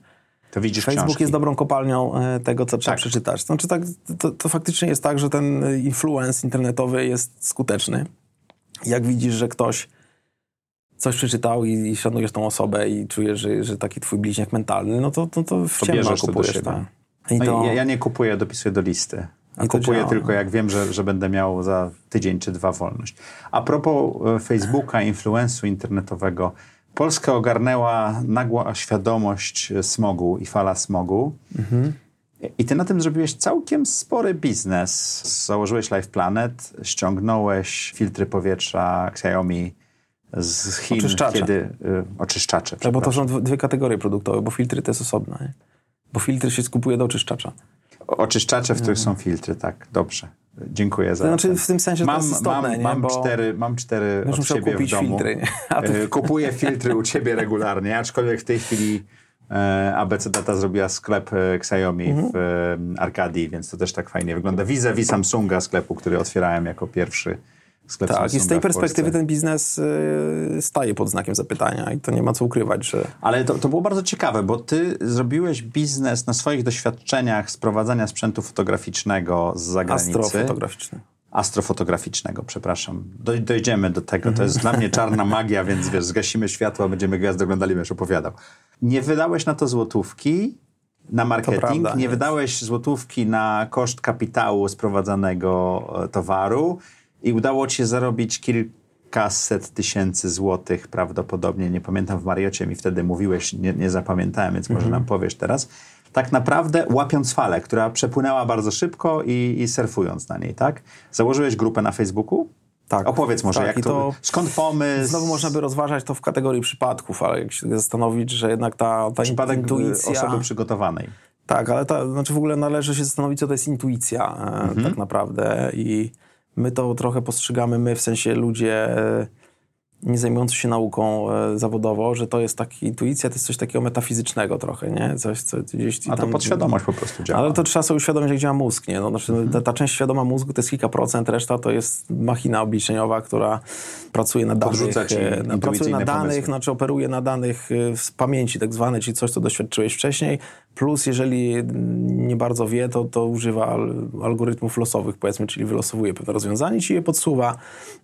to widzisz Facebook książki. jest dobrą kopalnią e, tego, co trzeba Tak. przeczytać. Znaczy, tak, to, to faktycznie jest tak, że ten e, influence internetowy jest skuteczny. Jak widzisz, że ktoś coś przeczytał i, i szanujesz tą osobę i czujesz, że, że taki twój bliźniak mentalny, no to, to, to w To ciemno to kupujesz. siebie. tak. No to, ja, ja nie kupuję, dopisuję do listy. A kupuję działa. tylko jak wiem, że, że będę miał za tydzień czy dwa wolność. A propos e, Facebooka, influensu internetowego. Polskę ogarnęła nagła świadomość e, smogu i fala smogu. Mhm. I ty na tym zrobiłeś całkiem spory biznes. Założyłeś Life Planet, ściągnąłeś filtry powietrza Xiaomi z Chin, Oczyszczacze. kiedy y, oczyszczacze. tak, bo to są dwie- dwie kategorie produktowe, bo filtry to jest osobne. Nie? Bo filtry się skupuje do oczyszczacza. Oczyszczacze, w których są filtry, tak, dobrze. Dziękuję za To znaczy ten- w tym sensie to mam, jest istotne, mam, nie? mam Bo cztery, mam cztery od ciebie kupić w domu. filtry, to- E, Kupuję filtry u ciebie regularnie, aczkolwiek w tej chwili e, ABC Data zrobiła sklep e, Xiaomi Mhm. w Arkadii, więc to też tak fajnie wygląda. Vis-a-vis Samsunga sklepu, który otwierałem jako pierwszy sklep Tak, i z tej perspektywy ten biznes y, staje pod znakiem zapytania i to nie ma co ukrywać, że Ale to, to było bardzo ciekawe, bo ty zrobiłeś biznes na swoich doświadczeniach sprowadzania sprzętu fotograficznego z zagranicy. astrofotograficzny. astrofotograficznego, przepraszam. Doj, dojdziemy do tego. To jest dla mnie czarna [laughs] magia, więc wiesz, zgasimy światło, będziemy gwiazdy oglądali, będziesz opowiadał. Nie wydałeś na to złotówki, na marketing, prawda, nie nie. wydałeś złotówki na koszt kapitału sprowadzanego e, towaru i udało ci się zarobić kilkaset tysięcy złotych prawdopodobnie, nie pamiętam, w Mariocie mi wtedy mówiłeś, nie, nie zapamiętałem, więc może nam powiesz teraz. Tak naprawdę łapiąc falę, która przepłynęła bardzo szybko i, i surfując na niej, tak? Założyłeś grupę na Facebooku? Tak. Opowiedz może, Tak, jak to, to- skąd pomysł? Znowu można by rozważać to w kategorii przypadków, ale jak się zastanowić, że jednak ta, ta Przypadek intuicja... osoby przygotowanej. Tak, ale ta, znaczy w ogóle należy się zastanowić, co to jest intuicja e, Mhm. tak naprawdę i my to trochę postrzegamy, my w sensie ludzie e, nie zajmujący się nauką e, zawodowo, że to jest taki, intuicja to jest coś takiego metafizycznego trochę, nie? Coś, co gdzieś ci A to tam- podświadomość po prostu działa. Ale to trzeba sobie uświadomić, jak działa mózg, nie? No, znaczy, ta, ta część świadoma mózgu to jest kilka procent, reszta to jest machina obliczeniowa, która pracuje na danych, Podrzuca ci e, na, pracuje na danych, pomysły. znaczy operuje na danych e, z pamięci tak zwane, czyli coś, co doświadczyłeś wcześniej, plus jeżeli nie bardzo wie, to, to używa al, algorytmów losowych, powiedzmy, czyli wylosowuje pewne rozwiązanie i je podsuwa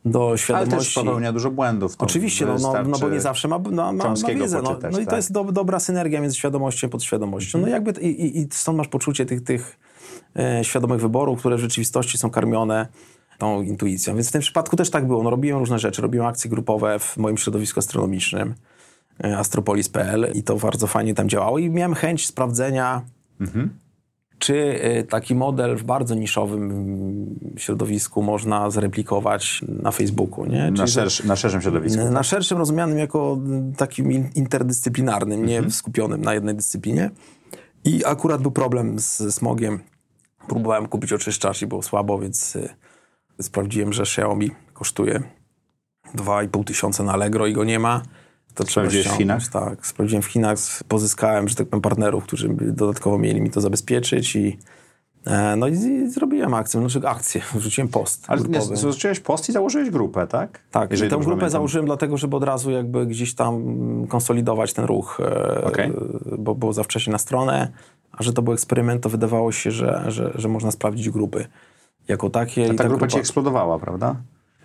do Ale świadomości. też popełnia dużo błędów. To Oczywiście, no, no, no bo nie zawsze ma, ma, ma, ma wiedzę. No, no i to tak. jest do, dobra synergia między świadomością a podświadomością. No jakby i, i, i stąd masz poczucie tych, tych e, świadomych wyborów, które w rzeczywistości są karmione tą intuicją. Więc w tym przypadku też tak było. No, robiłem różne rzeczy. Robiłem akcje grupowe w moim środowisku astronomicznym, e, astropolis.pl i to bardzo fajnie tam działało i miałem chęć sprawdzenia czy e, taki model w bardzo niszowym środowisku można zreplikować na Facebooku, nie? Na, szerszy, na szerszym środowisku. na szerszym rozumianym jako takim in- interdyscyplinarnym, nie skupionym na jednej dyscyplinie. I akurat był problem z smogiem. Próbowałem kupić oczyszczacz i było słabo, więc y, sprawdziłem, że Xiaomi kosztuje 2,5 tysiąca na Allegro i go nie ma. To trzeba Sprawdziłeś w. Chinach? Tak, sprawdziłem w Chinach, pozyskałem, że tak powiem, partnerów, którzy dodatkowo mieli mi to zabezpieczyć i e, no i, i zrobiłem akcję, znaczy akcję, [laughs] wrzuciłem post Ale nie, zacząłeś post i założyłeś grupę, tak? Tak, Jeżeli tę grupę pamiętam. założyłem dlatego, żeby od razu jakby gdzieś tam konsolidować ten ruch, e, Okej. bo było za wcześnie na stronę, a że to był eksperyment, to wydawało się, że, że, że można sprawdzić grupy jako takie. Ta, i ta grupa ci eksplodowała, prawda?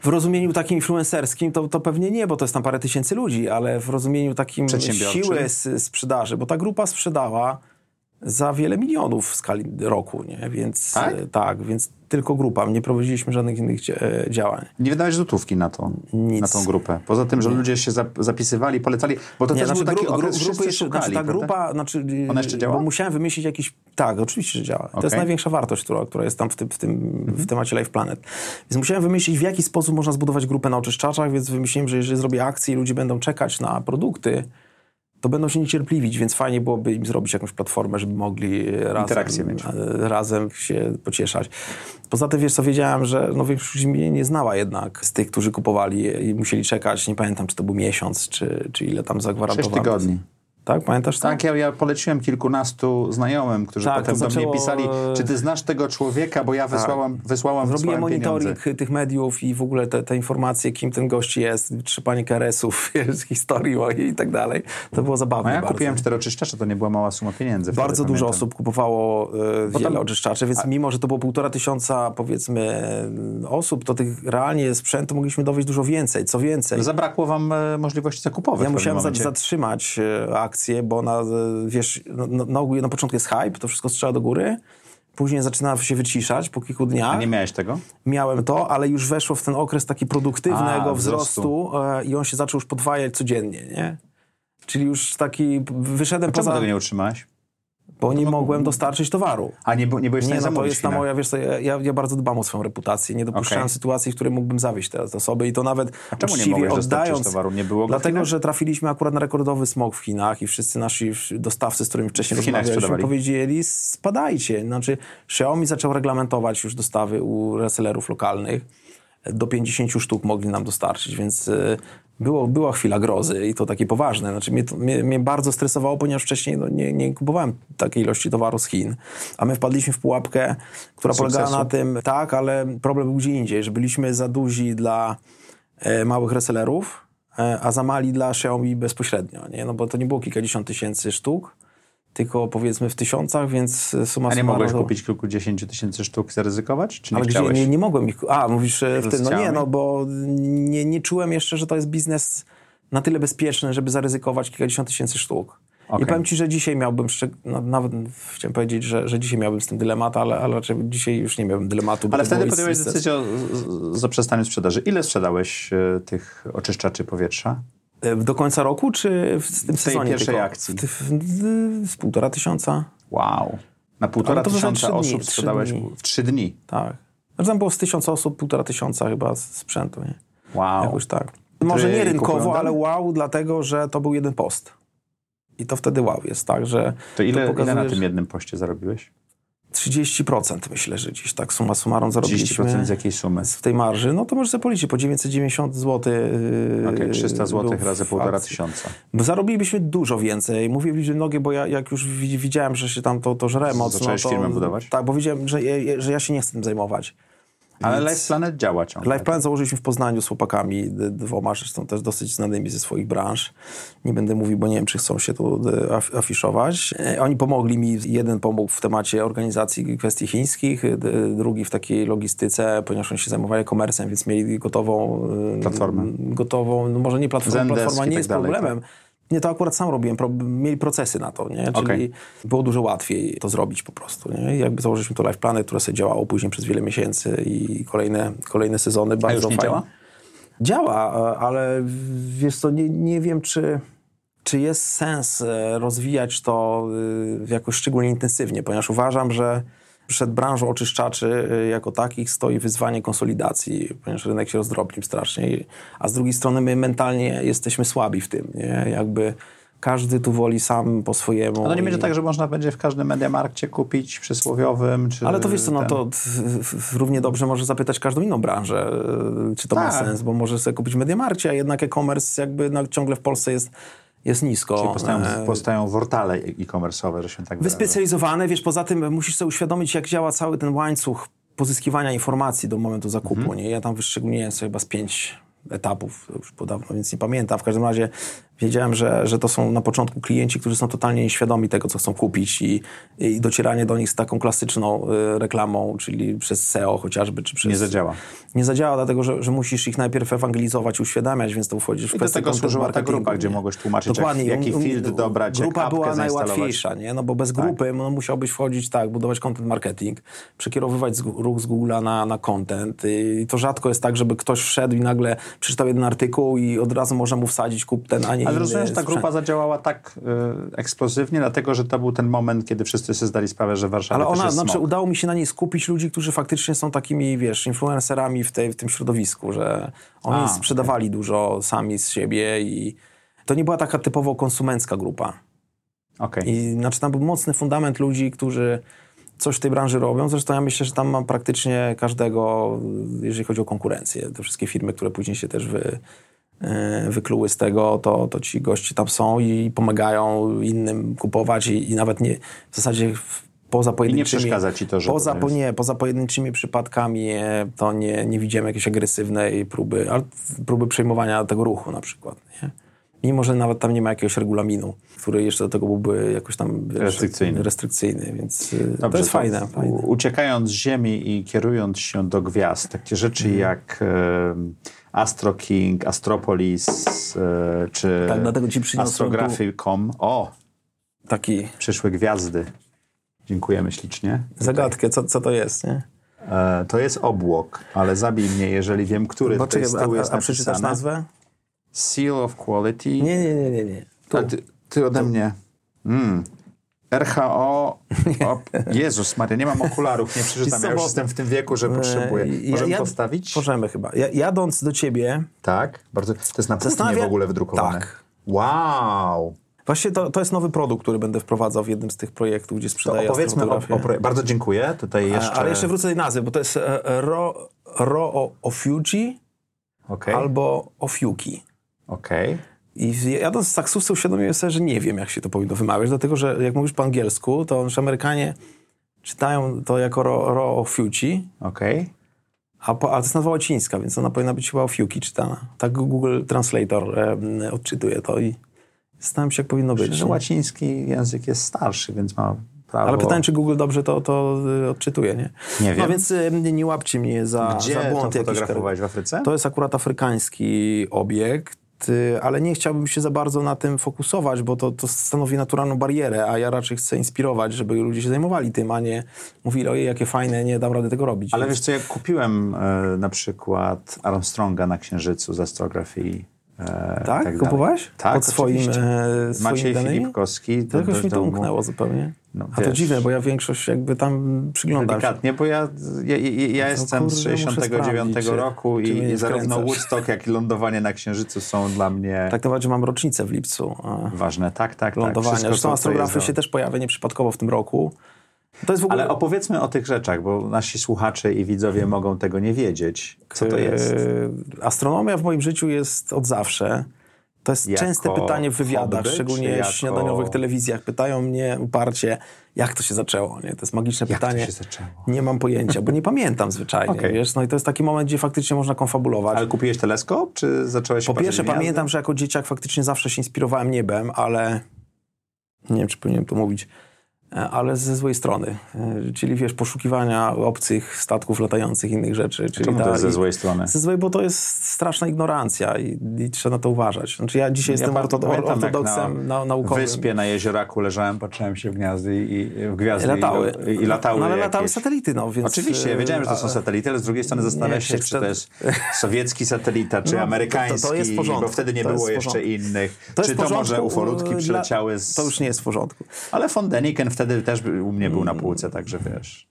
W rozumieniu takim influencerskim to, to pewnie nie, bo to jest tam parę tysięcy ludzi, ale w rozumieniu takim siły sprzedaży, bo ta grupa sprzedała za wiele milionów w skali roku, nie? Więc Tak? e, tak, więc tylko grupa. Nie prowadziliśmy żadnych innych e, działań. Nie wydałeś złotówki na, to, Nic. na tą grupę. Poza tym, że ludzie się zap- zapisywali, polecali, bo to Nie, też znaczy, był taki gru- okres, grupy jeszcze, szukali, znaczy ta prawda? grupa, znaczy, Ona jeszcze działa? Bo musiałem wymyślić jakiś, tak, oczywiście, że działa. To jest największa wartość, która, która jest tam w, tym, w, tym, Mhm. w temacie Life Planet. Więc musiałem wymyślić, w jaki sposób można zbudować grupę na oczyszczaczach, więc wymyśliłem, że jeżeli zrobię akcję i ludzie będą czekać na produkty, to będą się niecierpliwić, więc fajnie byłoby im zrobić jakąś platformę, żeby mogli razem, Interakcję mieć. e, razem się pocieszać. Poza tym, wiesz co, wiedziałem, że no, większość mnie nie znała jednak z tych, którzy kupowali i musieli czekać, nie pamiętam, czy to był miesiąc, czy, czy ile tam Sześć zagwarantowano. tygodni. Tak, pamiętasz to? Tak, ja, ja poleciłem kilkunastu znajomym, którzy Tak, potem to do mnie zaczęło, pisali, czy ty znasz tego człowieka, bo ja wysłałam, wysłałam, Zrobiłem monitoring pieniądze. tych mediów i w ogóle te, te informacje, kim ten gość jest, trzepanie keresów, [laughs] wiesz, historii mojej i tak dalej. To było zabawne No ja bardzo. kupiłem cztery oczyszczacze, to nie była mała suma pieniędzy. Bardzo dużo pamiętam. osób kupowało Bo wiele tam- oczyszczaczy, więc mimo, że to było półtora tysiąca, powiedzmy, osób, to tych realnie sprzętu mogliśmy dowieść dużo więcej. Co więcej, Zabrakło wam e, możliwości zakupowych ja musiałem za, zatrzymać e, akcję, bo ona, e, wiesz, no, no, na, ogół- na początku jest hype, to wszystko strzela do góry, później zaczyna się wyciszać po kilku dniach. A nie miałeś tego? Miałem to, ale już weszło w ten okres taki produktywnego A, wzrostu, e, i on się zaczął już podwajać codziennie, nie? Czyli już taki, wyszedłem Czemu poza, tego nie utrzymałeś? Bo nie mogłem dostarczyć towaru. A nie, nie byłeś Nie, no to jest Chinach? moja, wiesz co, ja, ja, bardzo dbam o swoją reputację, nie dopuszczałem Okej. sytuacji, w której mógłbym zawieść te osoby i to nawet czemu nie uczciwie dostarczyć oddając, towaru? Nie było dlatego, że trafiliśmy akurat na rekordowy smog w Chinach i wszyscy nasi dostawcy, z którymi wcześniej rozmawialiśmy, powiedzieli spadajcie. Znaczy Xiaomi zaczął reglamentować już dostawy u resellerów lokalnych. Do 50 sztuk mogli nam dostarczyć, więc y, było, była chwila grozy i to takie poważne. Znaczy mnie, to, mnie, mnie bardzo stresowało, ponieważ wcześniej no, nie, nie kupowałem takiej ilości towaru z Chin. A my wpadliśmy w pułapkę, która Sukcesu. polegała na tym, tak, ale problem był gdzie indziej, że byliśmy za duzi dla e, małych resellerów, e, a za mali dla Xiaomi bezpośrednio, nie? No bo to nie było kilkadziesiąt tysięcy sztuk, tylko powiedzmy w tysiącach, więc e, suma A nie mogłeś to- kupić kilkudziesięciu tysięcy sztuk, zaryzykować? Czy nie ale gdzie nie, nie mogłem ich. A, mówisz e, w tym. No nie, no bo nie, nie czułem jeszcze, że to jest biznes na tyle bezpieczny, żeby zaryzykować kilkadziesiąt tysięcy sztuk. Okej. I powiem ci, że dzisiaj miałbym, no, nawet chciałem powiedzieć, że, że dzisiaj miałbym z tym dylemat, ale, ale raczej dzisiaj już nie miałbym dylematu. Ale wtedy podjąłeś decyzję o zaprzestaniu sprzedaży. Ile sprzedałeś e, tych oczyszczaczy powietrza? E, Do końca roku, czy w tym W sezonie pierwszej tylko? akcji. W, w, w, z półtora tysiąca, Wow. Na półtora to tysiąca dni, osób trzy sprzedałeś dni. w trzy dni. tak. Znaczy tam było z tysiąc osób, półtora tysiąca chyba sprzętu, nie? Wow. Jakoś tak. Może nie rynkowo, ale wow, dlatego, że to był jeden post. I to wtedy wow jest, tak, że To ile, ile pokazuje, na tym jednym poście zarobiłeś? 30% myślę, że gdzieś tak summa summarum zarobiliśmy 30% z jakiej sumy? w tej marży. No to może sobie policzyć, po 990 zł. Yy, Okej, 300 zł razy w półtora akcji. tysiąca. Bo zarobilibyśmy dużo więcej. Mówię w liczbie mnogie, bo ja jak już wi- widziałem, że się tam to, to żre mocno. Zacząłeś to, firmę budować? Tak, bo widziałem, że, ja- że ja się nie chcę tym zajmować. Ale Więc- Life Planet działa ciągle. Life Plan założyliśmy w Poznaniu z chłopakami, dwoma zresztą też dosyć znanymi ze swoich branż. Nie będę mówił, bo nie wiem, czy chcą się tu af- afiszować. E, Oni pomogli mi, jeden pomógł w temacie organizacji kwestii chińskich, drugi w takiej logistyce, ponieważ oni się zajmowali komercem, więc mieli gotową... e, Platformę. Gotową, no może nie platformę, Zendesk platforma nie tak jest dalej, problemem. Nie, to akurat sam robiłem, pro, mieli procesy na to, nie? Czyli Okej. było dużo łatwiej to zrobić po prostu, nie? I jakby założyliśmy to Life Plany, które sobie działało później przez wiele miesięcy i kolejne, kolejne sezony bardzo już nie fajnie. działa? Działa, e, ale wiesz co, nie, nie wiem, czy, czy jest sens e, rozwijać to y, jakoś szczególnie intensywnie, ponieważ uważam, że przed branżą oczyszczaczy y, jako takich stoi wyzwanie konsolidacji, ponieważ rynek się rozdrobnił strasznie, a z drugiej strony my mentalnie jesteśmy słabi w tym, nie? Jakby każdy tu woli sam po swojemu. Ale nie będzie i- tak, że można będzie w każdym Mediamarkcie kupić przysłowiowym, czy ale to wiesz co, no ten- to równie dobrze może zapytać każdą inną branżę, y, czy to ma Tak. sens, bo możesz sobie kupić w Mediamarkcie, a jednak e-commerce jakby no, ciągle w Polsce jest, jest nisko. Czyli powstają, E, powstają wortale e-commerce'owe, że się tak. Wyspecjalizowane, wiesz, poza tym musisz sobie uświadomić, jak działa cały ten łańcuch pozyskiwania informacji do momentu zakupu, Mhm. nie? Ja tam wyszczególniłem sobie chyba z pięć etapów, już po dawno, więc nie pamiętam. W każdym razie Wiedziałem, że, że to są na początku klienci, którzy są totalnie nieświadomi tego, co chcą kupić i, i docieranie do nich z taką klasyczną y, reklamą, czyli przez SEO chociażby, czy przez... Nie zadziała. Nie zadziała, dlatego że, że musisz ich najpierw ewangelizować, uświadamiać, więc to wchodzisz w I do kwestię tego content służyła ta grupa, gdzie mogłeś tłumaczyć, Dokładnie. jak, jaki Um, filtr dobrać, Grupa jak była najłatwiejsza, nie? No bo bez grupy no, musiałbyś wchodzić, tak, budować content marketing, przekierowywać z, ruch z Google'a na, na content i to rzadko jest tak, żeby ktoś wszedł i nagle przeczytał jeden artykuł i od razu można mu wsadzić kup ten, a nie Ale inny rozumiem, że ta grupa zadziałała tak y, eksplozywnie, dlatego że to był ten moment, kiedy wszyscy sobie zdali sprawę, że Warszawa Ale ona, jest znaczy smog. udało mi się na niej skupić ludzi, którzy faktycznie są takimi, wiesz, influencerami w, tej, w tym środowisku, że oni A, sprzedawali dużo sami z siebie i to nie była taka typowo konsumencka grupa. Okej. I znaczy tam był mocny fundament ludzi, którzy coś w tej branży robią. Zresztą ja myślę, że tam mam praktycznie każdego, jeżeli chodzi o konkurencję. Te wszystkie firmy, które później się też wy, wykluły z tego, to, to ci goście tam są i pomagają innym kupować i, i nawet nie, w zasadzie poza pojedynczymi... przeszkadza ci to, że Poza, to po, nie, poza pojedynczymi przypadkami e, to nie, nie widzimy jakiejś agresywnej próby, ale próby przejmowania tego ruchu na przykład, nie? Mimo, że nawet tam nie ma jakiegoś regulaminu, który jeszcze do tego byłby jakoś tam wiesz, Restrykcyjny. restrykcyjny więc to Dobrze, jest fajne. u- fajne. Uciekając z Ziemi i kierując się do gwiazd, takie rzeczy Mhm. jak e, Astro King, Astropolis, e, czy Tak, dlatego ci Astrography.com. O, Taki przyszłe gwiazdy. Dziękujemy ślicznie. zagadkę, co, co to jest, nie? E, to jest obłok, ale zabij mnie, jeżeli wiem, który tutaj Poczekaj, z tyłu a, jest a, a przeczytasz nazwę? Seal of Quality. Nie, nie, nie, nie. nie. Tu. Ty, ty ode mnie. Mm. RHO. [laughs] O, Jezus Maria, nie mam okularów, nie przeczytam. Ja już jestem w tym wieku, że potrzebuję. E, Możemy ja- postawić? Możemy chyba. Ja, jadąc do ciebie, Tak, bardzo. To jest na płótnie w ogóle wydrukowane. Tak. Wow. właśnie to, to jest nowy produkt, który będę wprowadzał w jednym z tych projektów, gdzie To sprzedaję opowiedzmy o, o Bardzo dziękuję. Tutaj jeszcze. Ale jeszcze wrócę do tej nazwy, bo to jest e, Ro, Ro Ofiuchi Okej. albo Ofiuki. Okej. I jadąc z taksówce uświadomiłem sobie, że nie wiem, jak się to powinno wymawiać, dlatego że jak mówisz po angielsku, to już Amerykanie czytają to jako ro, ro Ofiuci, Okej. a, po, a to jest nazwa łacińska, więc ona powinna być chyba Ofiuki czytana. Tak Google Translator e, odczytuje to i zastanawiam się, jak powinno być. Że łaciński język jest starszy, więc ma prawo. Ale pytanie, czy Google dobrze to, to y, odczytuje, nie? Nie wiem. No więc y, nie, nie łapcie mnie za, Gdzie za to błąd jakiś. fotografowałeś w Afryce? To jest akurat afrykański obiekt, ale nie chciałbym się za bardzo na tym fokusować, bo to, to stanowi naturalną barierę, a ja raczej chcę inspirować, żeby ludzie się zajmowali tym, a nie mówili, ojej, jakie fajne, nie dam rady tego robić. Ale Więc- wiesz co, jak kupiłem e, na przykład Armstronga na Księżycu z astrografii. E, tak? tak. Kupowałeś? Tak, Pod swoim, e, swoimi Maciej danymi? Filipkowski. To jakoś mi to umknęło zupełnie. No, a to dziwne, bo ja większość jakby tam przyglądam się. Delikatnie, bo ja, ja, ja, ja jestem kurde, z muszę 69 sprawdzić, czy- roku czy i, nie i zarówno. Woodstock, jak i lądowanie na Księżycu są dla mnie Tak naprawdę mam rocznicę w lipcu. ważne. Tak, tak, tak. lądowania. Wszystko, Zresztą astrografy się też pojawia nieprzypadkowo w tym roku. To ogóle... Ale opowiedzmy o tych rzeczach, bo nasi słuchacze i widzowie mogą tego nie wiedzieć. Co to jest? Astronomia w moim życiu jest od zawsze. To jest Jako częste pytanie w wywiadach, hobby, szczególnie jako- śniadaniowych telewizjach. Pytają mnie uparcie, jak to się zaczęło. Nie? To jest magiczne Jak pytanie. Nie mam pojęcia, bo nie pamiętam zwyczajnie. Okej. Wiesz? No i to jest taki moment, gdzie faktycznie można konfabulować. Ale kupiłeś teleskop, czy zacząłeś Po pierwsze, gwiazdy? pamiętam, że jako dzieciak faktycznie zawsze się inspirowałem niebem, ale nie wiem, czy powinienem to mówić, ale ze złej strony. E, Czyli wiesz, poszukiwania obcych statków latających, innych rzeczy. Czyli Czemu to ta- jest ze i- złej strony? Ze złej, bo to jest straszna ignorancja i, i trzeba na to uważać. Znaczy ja dzisiaj jestem bardzo orto, pamiętam, jak ortodoksem na, naukowym. wyspie na jezioraku leżałem, patrzyłem się w gwiazdy i, w gwiazdy Latały. i, i latały No, ale jakieś. latały satelity, no więc... Oczywiście, ja wiedziałem, że to są e, satelity, ale z drugiej strony zastanawiam się, czy to jest [laughs] sowiecki satelita, czy No, to- to- amerykański, to jest w porządku. bo wtedy nie To było w jeszcze innych. To czy w to może ufolutki e, przyleciały z... To już nie jest w porządku. Ale von Deniken wtedy też u mnie był na półce, także wiesz.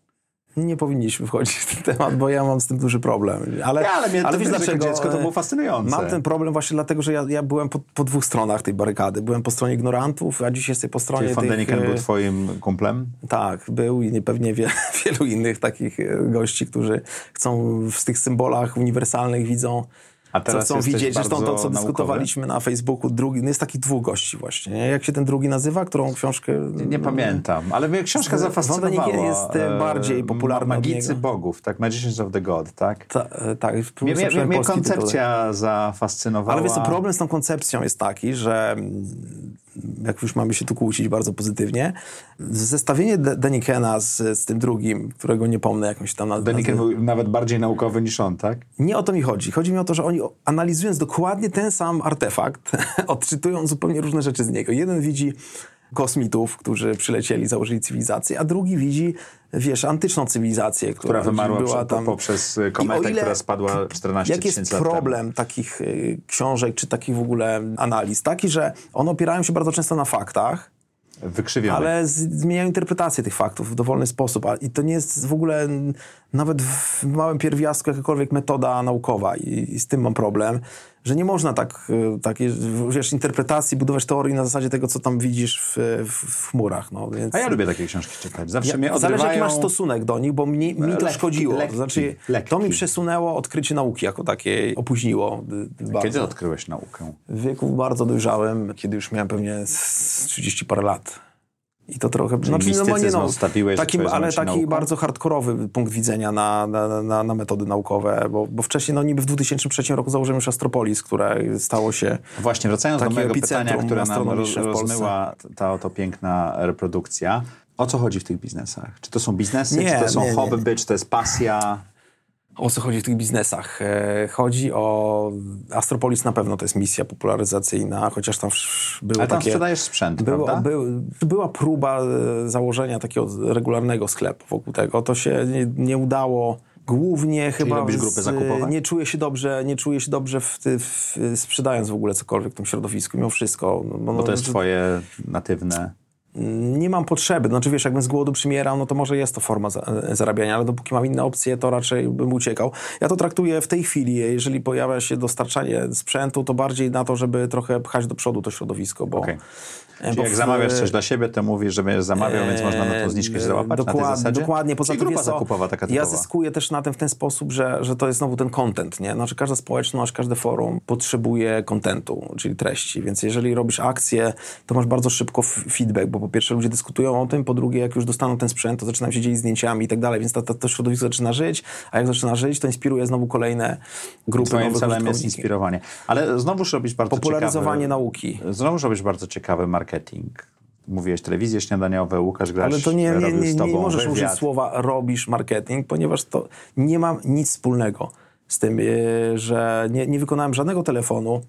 Nie powinniśmy wchodzić w ten temat, bo ja mam z tym duży problem. Ale, Ja, ale mnie to wiesz dlaczego? dziecko to było E, fascynujące. Mam ten problem właśnie dlatego, że ja, ja byłem po, po dwóch stronach tej barykady. Byłem po stronie ignorantów, a dziś jestem po stronie Czyli tych... Był e, twoim kumplem? Tak, był i pewnie wie, [laughs] wielu innych takich e, gości, którzy chcą w tych symbolach uniwersalnych widzą A co chcą widzieć. Zresztą to, co naukowy? dyskutowaliśmy na Facebooku, drugi, no jest takich dwóch gości właśnie. Nie? Jak się ten drugi nazywa, którą książkę... Nie pamiętam, ale mnie książka zafascynowała. Nikiel jest, e, E, bardziej popularna od Magicy bogów, tak? Magicians of the God, tak? Ta, e, tak, Mnie, mnie, mnie polski tytuł. koncepcja zafascynowała. Ale wiesz co, problem z tą koncepcją jest taki, że jak już mamy się tu kłócić bardzo pozytywnie, zestawienie De- Denikena z, z tym drugim, którego nie pomnę jakąś tam naz- Deniken nazwę, był nawet bardziej naukowy niż on, tak? Nie o to mi chodzi. Chodzi mi o to, że oni analizując dokładnie ten sam artefakt, [laughs] odczytują zupełnie różne rzeczy z niego. Jeden widzi kosmitów, którzy przylecieli, założyli cywilizację, a drugi widzi, wiesz, antyczną cywilizację, która, Która wymarła była tam... poprzez kometę, ile- która spadła 14 Jaki jest tysięcy lat temu. problem takich y, książek, czy takich w ogóle analiz? Taki, że one opierają się bardzo często na faktach, Wykrzywiony. ale zmieniają interpretację tych faktów w dowolny sposób. A, I to nie jest w ogóle nawet w małym pierwiastku jakakolwiek metoda naukowa. I, i z tym mam problem, że nie można tak, y, takie, wiesz, interpretacji, budować teorii na zasadzie tego, co tam widzisz w, w, w chmurach. No, więc A ja lubię takie książki czytać. Zawsze ja, mnie Zależy, odrywają... jaki masz stosunek do nich, bo mi, mi to Lekki, szkodziło. lekki, to znaczy, lekki. to mi przesunęło odkrycie nauki jako takiej, opóźniło. y, y, bardzo. Kiedy odkryłeś naukę? W wieku bardzo dojrzałym, kiedy już miałem pewnie z 30 parę lat. I to trochę... mistycyzm odstawiłeś, takim, twoje ale zajęcie taki nauką? bardzo hardkorowy punkt widzenia na, na, na, na metody naukowe, bo, bo wcześniej, no niby w 2003 roku założyłem już Astropolis, które stało się... Właśnie, wracając do mojego pytania, które nam roz, rozmyła ta oto piękna reprodukcja. O co chodzi w tych biznesach? Czy to są biznesy, Nie, czy to są nie, nie. hobby, czy to jest pasja? O co chodzi w tych biznesach? E, chodzi o... Astropolis na pewno to jest misja popularyzacyjna, chociaż tam były Ale tam takie... sprzedajesz sprzęt, Było, prawda? był, była próba e, założenia takiego regularnego sklepu wokół tego. To się nie, nie udało. Głównie chyba robisz grupy zakupowe? nie czuję się dobrze, nie czuję się dobrze w, w, sprzedając w ogóle cokolwiek w tym środowisku, mimo wszystko. No, Bo to jest twoje natywne... nie mam potrzeby. Znaczy wiesz, jakbym z głodu przymierał, no to może jest to forma za, zarabiania, ale dopóki mam inne opcje, to raczej bym uciekał. Ja to traktuję w tej chwili, jeżeli pojawia się dostarczanie sprzętu, to bardziej na to, żeby trochę pchać do przodu to środowisko, bo... Okej. Czyli jak w- zamawiasz coś dla siebie, to mówisz, że będziesz zamawiał, więc można na tą zniżkę się Eee, załapać na tej dokład- zasadzie? Dokładnie. Poza Czyli grupa co, zakupowa taka Ja typowa. zyskuję też na tym w ten sposób, że, że to jest znowu ten content, nie? Znaczy każda społeczność, każde forum potrzebuje kontentu, czyli treści, więc jeżeli robisz akcję, to masz bardzo szybko feedback, bo po pierwsze ludzie dyskutują o tym, po drugie jak już dostaną ten sprzęt, to zaczynają się dzielić zdjęciami i tak dalej, więc to, to, to środowisko zaczyna żyć, a jak zaczyna żyć, to inspiruje znowu kolejne grupy Twoim nowych celem jest inspirowanie. Ale znowuż robisz bardzo Popularyzowanie ciekawy, nauki. Znowuż robisz bardzo ciekawy marketing. Mówiłeś telewizje śniadaniowe, Łukasz Grasz Ale to nie, nie, nie, nie tobą możesz wywiad. użyć słowa robisz marketing, ponieważ to nie ma nic wspólnego z tym, yy, że nie, nie wykonałem żadnego telefonu,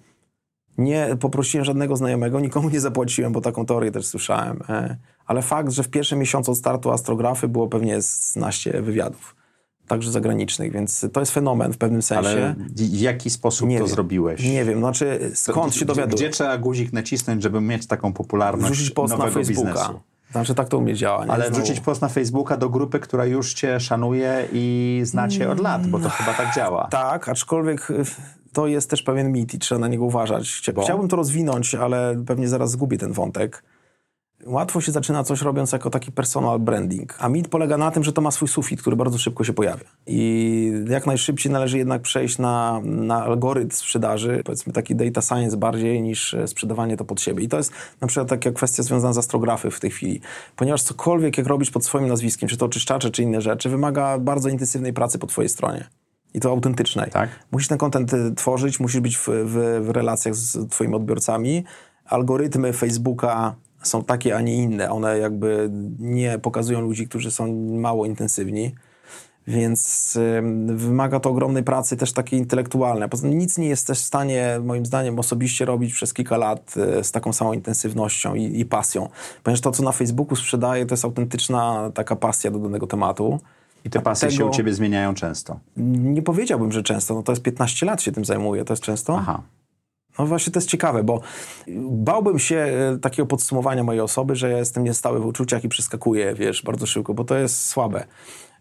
nie poprosiłem żadnego znajomego, nikomu nie zapłaciłem, bo taką teorię też słyszałem. e, Ale fakt, że w pierwszym miesiącu od startu astrografy było pewnie z 12 wywiadów, także zagranicznych, więc to jest fenomen w pewnym sensie. Ale w jaki sposób nie to wiem. zrobiłeś? Nie wiem, znaczy skąd się Gdzie- dowiaduję? Gdzie trzeba guzik nacisnąć, żeby mieć taką popularność Wrzucić post na nowego Facebooka. biznesu? Znaczy tak to u mnie działa. Nie? Ale Znowu. wrzucić post na Facebooka do grupy, która już cię szanuje i znacie od lat, bo to chyba tak działa. Tak, aczkolwiek y, to jest też pewien mit i trzeba na niego uważać. Chciałbym to rozwinąć, ale pewnie zaraz zgubię ten wątek. Łatwo się zaczyna coś robiąc jako taki personal branding, a mit polega na tym, że to ma swój sufit, który bardzo szybko się pojawia. I jak najszybciej należy jednak przejść na, na algorytm sprzedaży, powiedzmy taki data science bardziej niż e, sprzedawanie to pod siebie. I to jest na przykład taka kwestia związana z astrografy w tej chwili, ponieważ cokolwiek jak robisz pod swoim nazwiskiem, czy to oczyszczacze, czy inne rzeczy, wymaga bardzo intensywnej pracy po twojej stronie. I to autentycznej. Tak. Musisz ten content y, tworzyć, musisz być w, w, w relacjach z twoimi odbiorcami. Algorytmy Facebooka są takie, a nie inne. One jakby nie pokazują ludzi, którzy są mało intensywni. Więc ym, wymaga to ogromnej pracy też takiej intelektualnej. Poza tym nic nie jesteś w stanie, moim zdaniem, osobiście robić przez kilka lat y, z taką samą intensywnością i, i pasją. Ponieważ to, co na Facebooku sprzedaje, to jest autentyczna taka pasja do danego tematu. I te pasje się u ciebie zmieniają często. Nie powiedziałbym, że często. No to jest 15 lat się tym zajmuję. To jest często? Aha. No właśnie to jest ciekawe, bo bałbym się e, takiego podsumowania mojej osoby, że ja jestem niestały w uczuciach i przeskakuję, wiesz, bardzo szybko, bo to jest słabe.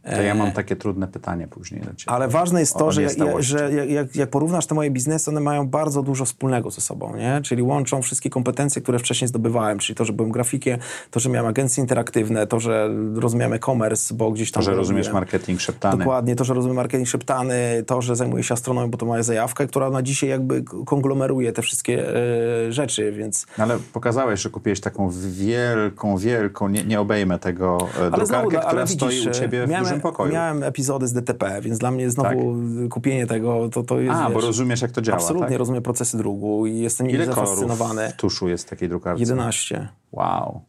To ja mam takie trudne pytanie później do ciebie. Ale ważne jest to, że, ja, że jak- jak, porównasz te moje biznesy, one mają bardzo dużo wspólnego ze sobą, nie? Czyli łączą wszystkie kompetencje, które wcześniej zdobywałem, czyli to, że byłem grafikiem, to, że miałem agencje interaktywne, to, że rozumiałem e-commerce, bo gdzieś tam... To, że rozumiesz marketing szeptany. Dokładnie, to, że rozumiem marketing szeptany, to, że zajmuję się astronomią, bo to moja zajawka, która na dzisiaj jakby konglomeruje te wszystkie e, rzeczy, więc... No Ale pokazałeś, że kupiłeś taką wielką, wielką, nie, nie obejmę tego, e, drukarkę, która widzisz, stoi u ciebie w miałem, dużym pokoju. Miałem epizody z DTP, więc dla mnie znowu kupienie tego, to, to jest... A, bo wiesz, rozumiesz, jak to działa, Absolutnie tak? rozumiem procesy druku i jestem Ile zafascynowany. w tuszu jest w takiej drukarce? 11. Wow.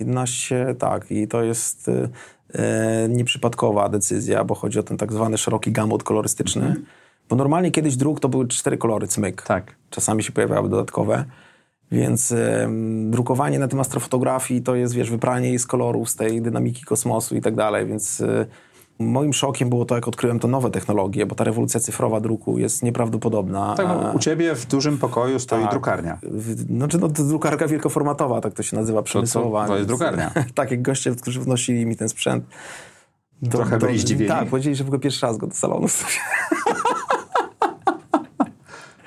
11, tak. I to jest e, nieprzypadkowa decyzja, bo chodzi o ten tak zwany szeroki gamut kolorystyczny. Bo normalnie kiedyś druk to były cztery kolory, cmyk. Tak. Czasami się pojawiały dodatkowe. Więc drukowanie na tym astrofotografii to jest, wiesz, wypranie jej z kolorów, z tej dynamiki kosmosu i tak dalej, więc e, moim szokiem było to, jak odkryłem te nowe technologie, bo ta rewolucja cyfrowa druku jest nieprawdopodobna. Tak, no, u ciebie w dużym pokoju stoi tak. drukarnia. w- Znaczy, no, to drukarka wielkoformatowa, tak to się nazywa, przemysłowa. to jest więc- drukarnia. [laughs] tak, jak goście, którzy wnosili mi ten sprzęt. To, Trochę byli zdziwieni? Tak, powiedzieli, że w ogóle pierwszy raz go do salonu.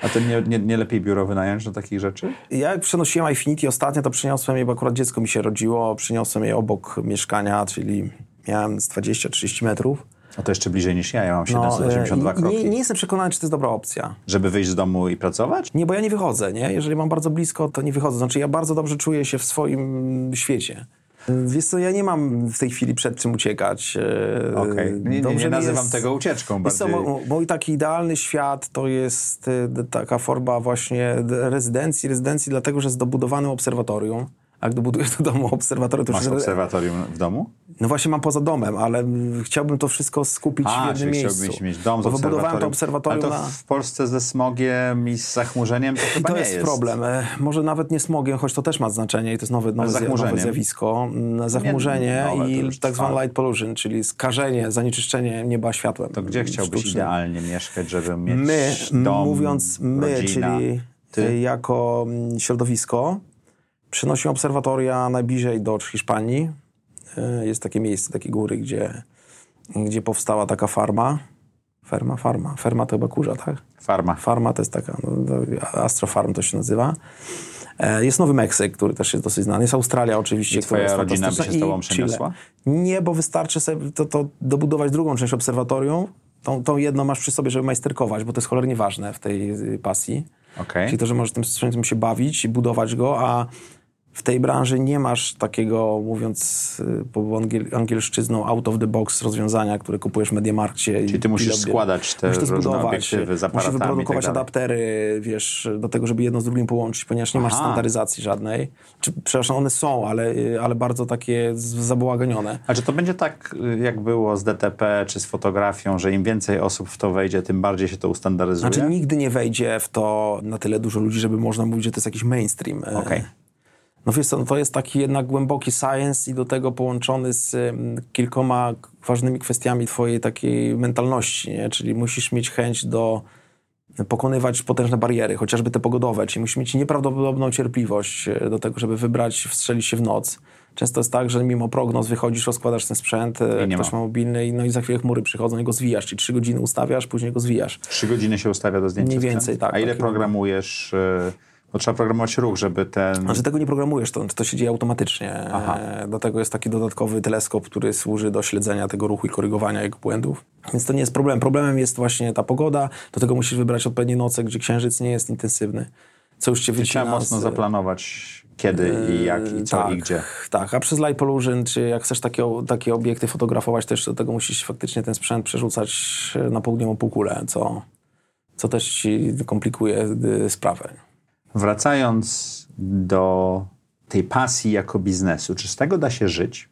A to nie, nie, nie lepiej biuro wynająć do takich rzeczy? Ja jak przenosiłem Infinity ostatnio, to przyniosłem je, bo akurat dziecko mi się rodziło, przyniosłem je obok mieszkania, czyli miałem z 20-30 metrów. No to jeszcze bliżej niż ja, ja mam No, 782 e, kroki. nie, nie jestem przekonany, czy to jest dobra opcja. Żeby wyjść z domu i pracować? Nie, bo ja nie wychodzę, nie? Jeżeli mam bardzo blisko, to nie wychodzę. Znaczy, ja bardzo dobrze czuję się w swoim świecie. Wiesz co, ja nie mam w tej chwili przed czym uciekać. E, Okej. Nie, nie, nie mi nazywam jest- tego ucieczką. Wiesz co, Bardziej... mój taki idealny świat to jest e, taka forma właśnie rezydencji, rezydencji dlatego, że z dobudowanym obserwatorium. A jak dobuduję do domu obserwatorium, to Masz już... obserwatorium w domu? No właśnie mam poza domem, ale mm, chciałbym to wszystko skupić w A, jednym czyli miejscu. chciałbyś mieć dom z wybudowałem to obserwatorium. obserwatorium Ale to na... w Polsce ze smogiem i z zachmurzeniem to chyba To nie jest, jest. problem. E, Może nawet nie smogiem, choć to też ma znaczenie i to jest nowe, nowe, nowe zjawisko. Mm, Zachmurzenie nowe, to i tak zwany light pollution, czyli skażenie, zanieczyszczenie nieba światłem. To gdzie chciałbyś sztucznym. idealnie mieszkać, żeby mieć My, dom, mówiąc my, rodzina? czyli Ty? jako mm, środowisko, przynosimy obserwatoria najbliżej do Hiszpanii. Y, Jest takie miejsce, takie góry, gdzie, gdzie powstała taka farma. Ferma, farma. Ferma to chyba kurza, tak? Farma. Farma to jest taka, no, Astrofarm to się nazywa. E, Jest Nowy Meksyk, który też jest dosyć znany. Jest Australia oczywiście, I twoja która jest rodzina by się z tobą przeniosła? Nie, bo wystarczy sobie to, to dobudować drugą część obserwatorium. Tą, tą jedną masz przy sobie, żeby majsterkować, bo to jest cholernie ważne w tej y, pasji. Okej. Czyli to, że możesz tym sprzętem się bawić i budować go, a w tej branży nie masz takiego, mówiąc y, po angiel, angielszczyzną, out of the box rozwiązania, które kupujesz w Mediamarkcie. Czyli ty musisz składać te musisz zbudować. Musisz i wyprodukować tak adaptery, wiesz, do tego, żeby jedno z drugim połączyć, ponieważ nie masz Aha. standaryzacji żadnej. Czy, przepraszam, one są, ale, y, ale bardzo takie z- zabałaganione. A czy to będzie tak, y, jak było z DTP czy z fotografią, że im więcej osób w to wejdzie, tym bardziej się to ustandaryzuje? Znaczy nigdy nie wejdzie w to na tyle dużo ludzi, żeby można mówić, że to jest jakiś mainstream. E, Okej. No wiesz co, to jest taki jednak głęboki science i do tego połączony z kilkoma ważnymi kwestiami twojej takiej mentalności, nie? Czyli musisz mieć chęć do pokonywać potężne bariery, chociażby te pogodowe, czyli musisz mieć nieprawdopodobną cierpliwość e, do tego, żeby wybrać, wstrzelić się w noc. Często jest tak, że mimo prognoz wychodzisz, rozkładasz ten sprzęt, e, I ktoś ma. ma mobilny i- no i za chwilę chmury przychodzą i go zwijasz, czyli trzy godziny ustawiasz, później go zwijasz. Trzy godziny się ustawia do zdjęcia Mniej więcej, tak, A ile taki- programujesz? y, Bo trzeba programować ruch, żeby ten... Znaczy tego nie programujesz, to, to się dzieje automatycznie. Aha. E, Do tego jest taki dodatkowy teleskop, który służy do śledzenia tego ruchu i korygowania jego błędów. Więc to nie jest problem. Problemem jest właśnie ta pogoda. Do tego musisz wybrać odpowiednie noce, gdzie księżyc nie jest intensywny. Co już cię Trzeba wycina mocno z- zaplanować kiedy i jak i co tak, i gdzie. Tak, a przez light pollution, czy jak chcesz takie, takie obiekty fotografować, też do tego musisz faktycznie ten sprzęt przerzucać na południową półkulę, co, co też ci komplikuje sprawę. Wracając do tej pasji jako biznesu, czy z tego da się żyć?